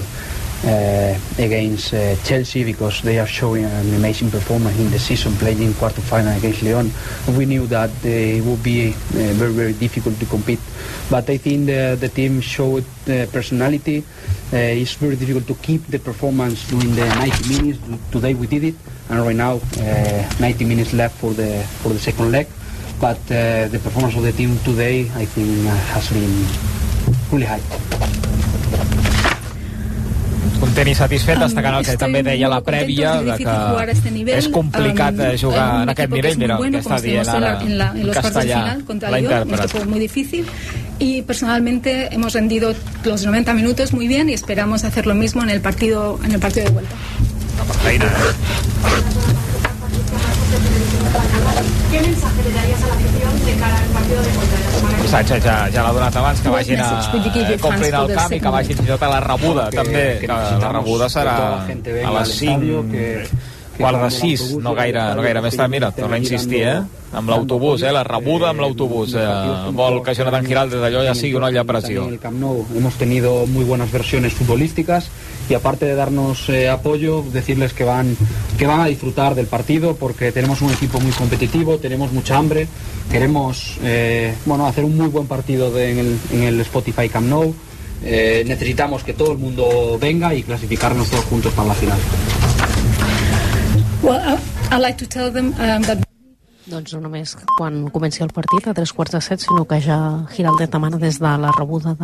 Speaker 28: uh, against uh, Chelsea because they are showing an amazing performance in the season, playing in quarter final against Lyon. We knew that uh, it would be uh, very, very difficult to compete. But I think the, the team showed uh, personality. It's very difficult to keep the performance during the 90 minutes. Today we did it, and right now uh, 90 minutes left for the for the second leg. But the performance of the team today, I think, has been really high.
Speaker 5: Content i satisfet, destacant el que també deia la prèvia, de que
Speaker 27: nivel.
Speaker 5: és complicat
Speaker 27: Um,
Speaker 5: jugar
Speaker 27: un
Speaker 5: en aquest
Speaker 27: que
Speaker 5: nivell. Mira,
Speaker 27: bueno, como
Speaker 5: està dient ara
Speaker 27: la- en, la- en los
Speaker 5: castellà,
Speaker 27: final contra
Speaker 5: la
Speaker 27: un
Speaker 5: intèrpret.
Speaker 27: equipo muy difícil. Y personalmente hemos rendido los 90 minutos muy bien y esperamos hacer lo mismo en el partido, en el partido de vuelta.
Speaker 31: ¿Qué mensaje le darías a la afición de cara al partido de de la semana que
Speaker 5: missatge ja, ja l'ha donat abans, que vagin a, eh,
Speaker 27: fans for
Speaker 5: el camp i que vagin fins i tot a la rebuda,
Speaker 28: Que-
Speaker 5: també,
Speaker 28: que
Speaker 5: la rebuda serà a les
Speaker 28: al
Speaker 5: 5,
Speaker 28: estadio, que-
Speaker 5: quart de 6, no gaire, no gaire més tard. Mira, torna a insistir, eh? Amb l'autobús, eh? La rebuda amb l'autobús. Eh? Vol que Jonathan Giraldes d'allò ja sigui una olla a pressió.
Speaker 28: En el Camp Nou hemos tenido muy buenas versiones futbolísticas y aparte de darnos eh, apoyo, decirles que van, que van a disfrutar del partido porque tenemos un equipo muy competitivo, tenemos mucha hambre, queremos eh, bueno, hacer un muy buen partido de- en, el, en el Spotify Camp Nou. Eh, necesitamos que todo el mundo venga y clasificarnos todos juntos para la final.
Speaker 27: Well, I, I'd like to tell them um, that
Speaker 3: Doncs no només quan comenci el partit a tres quarts de set, sinó que ja Giraldet demana des de la rebuda de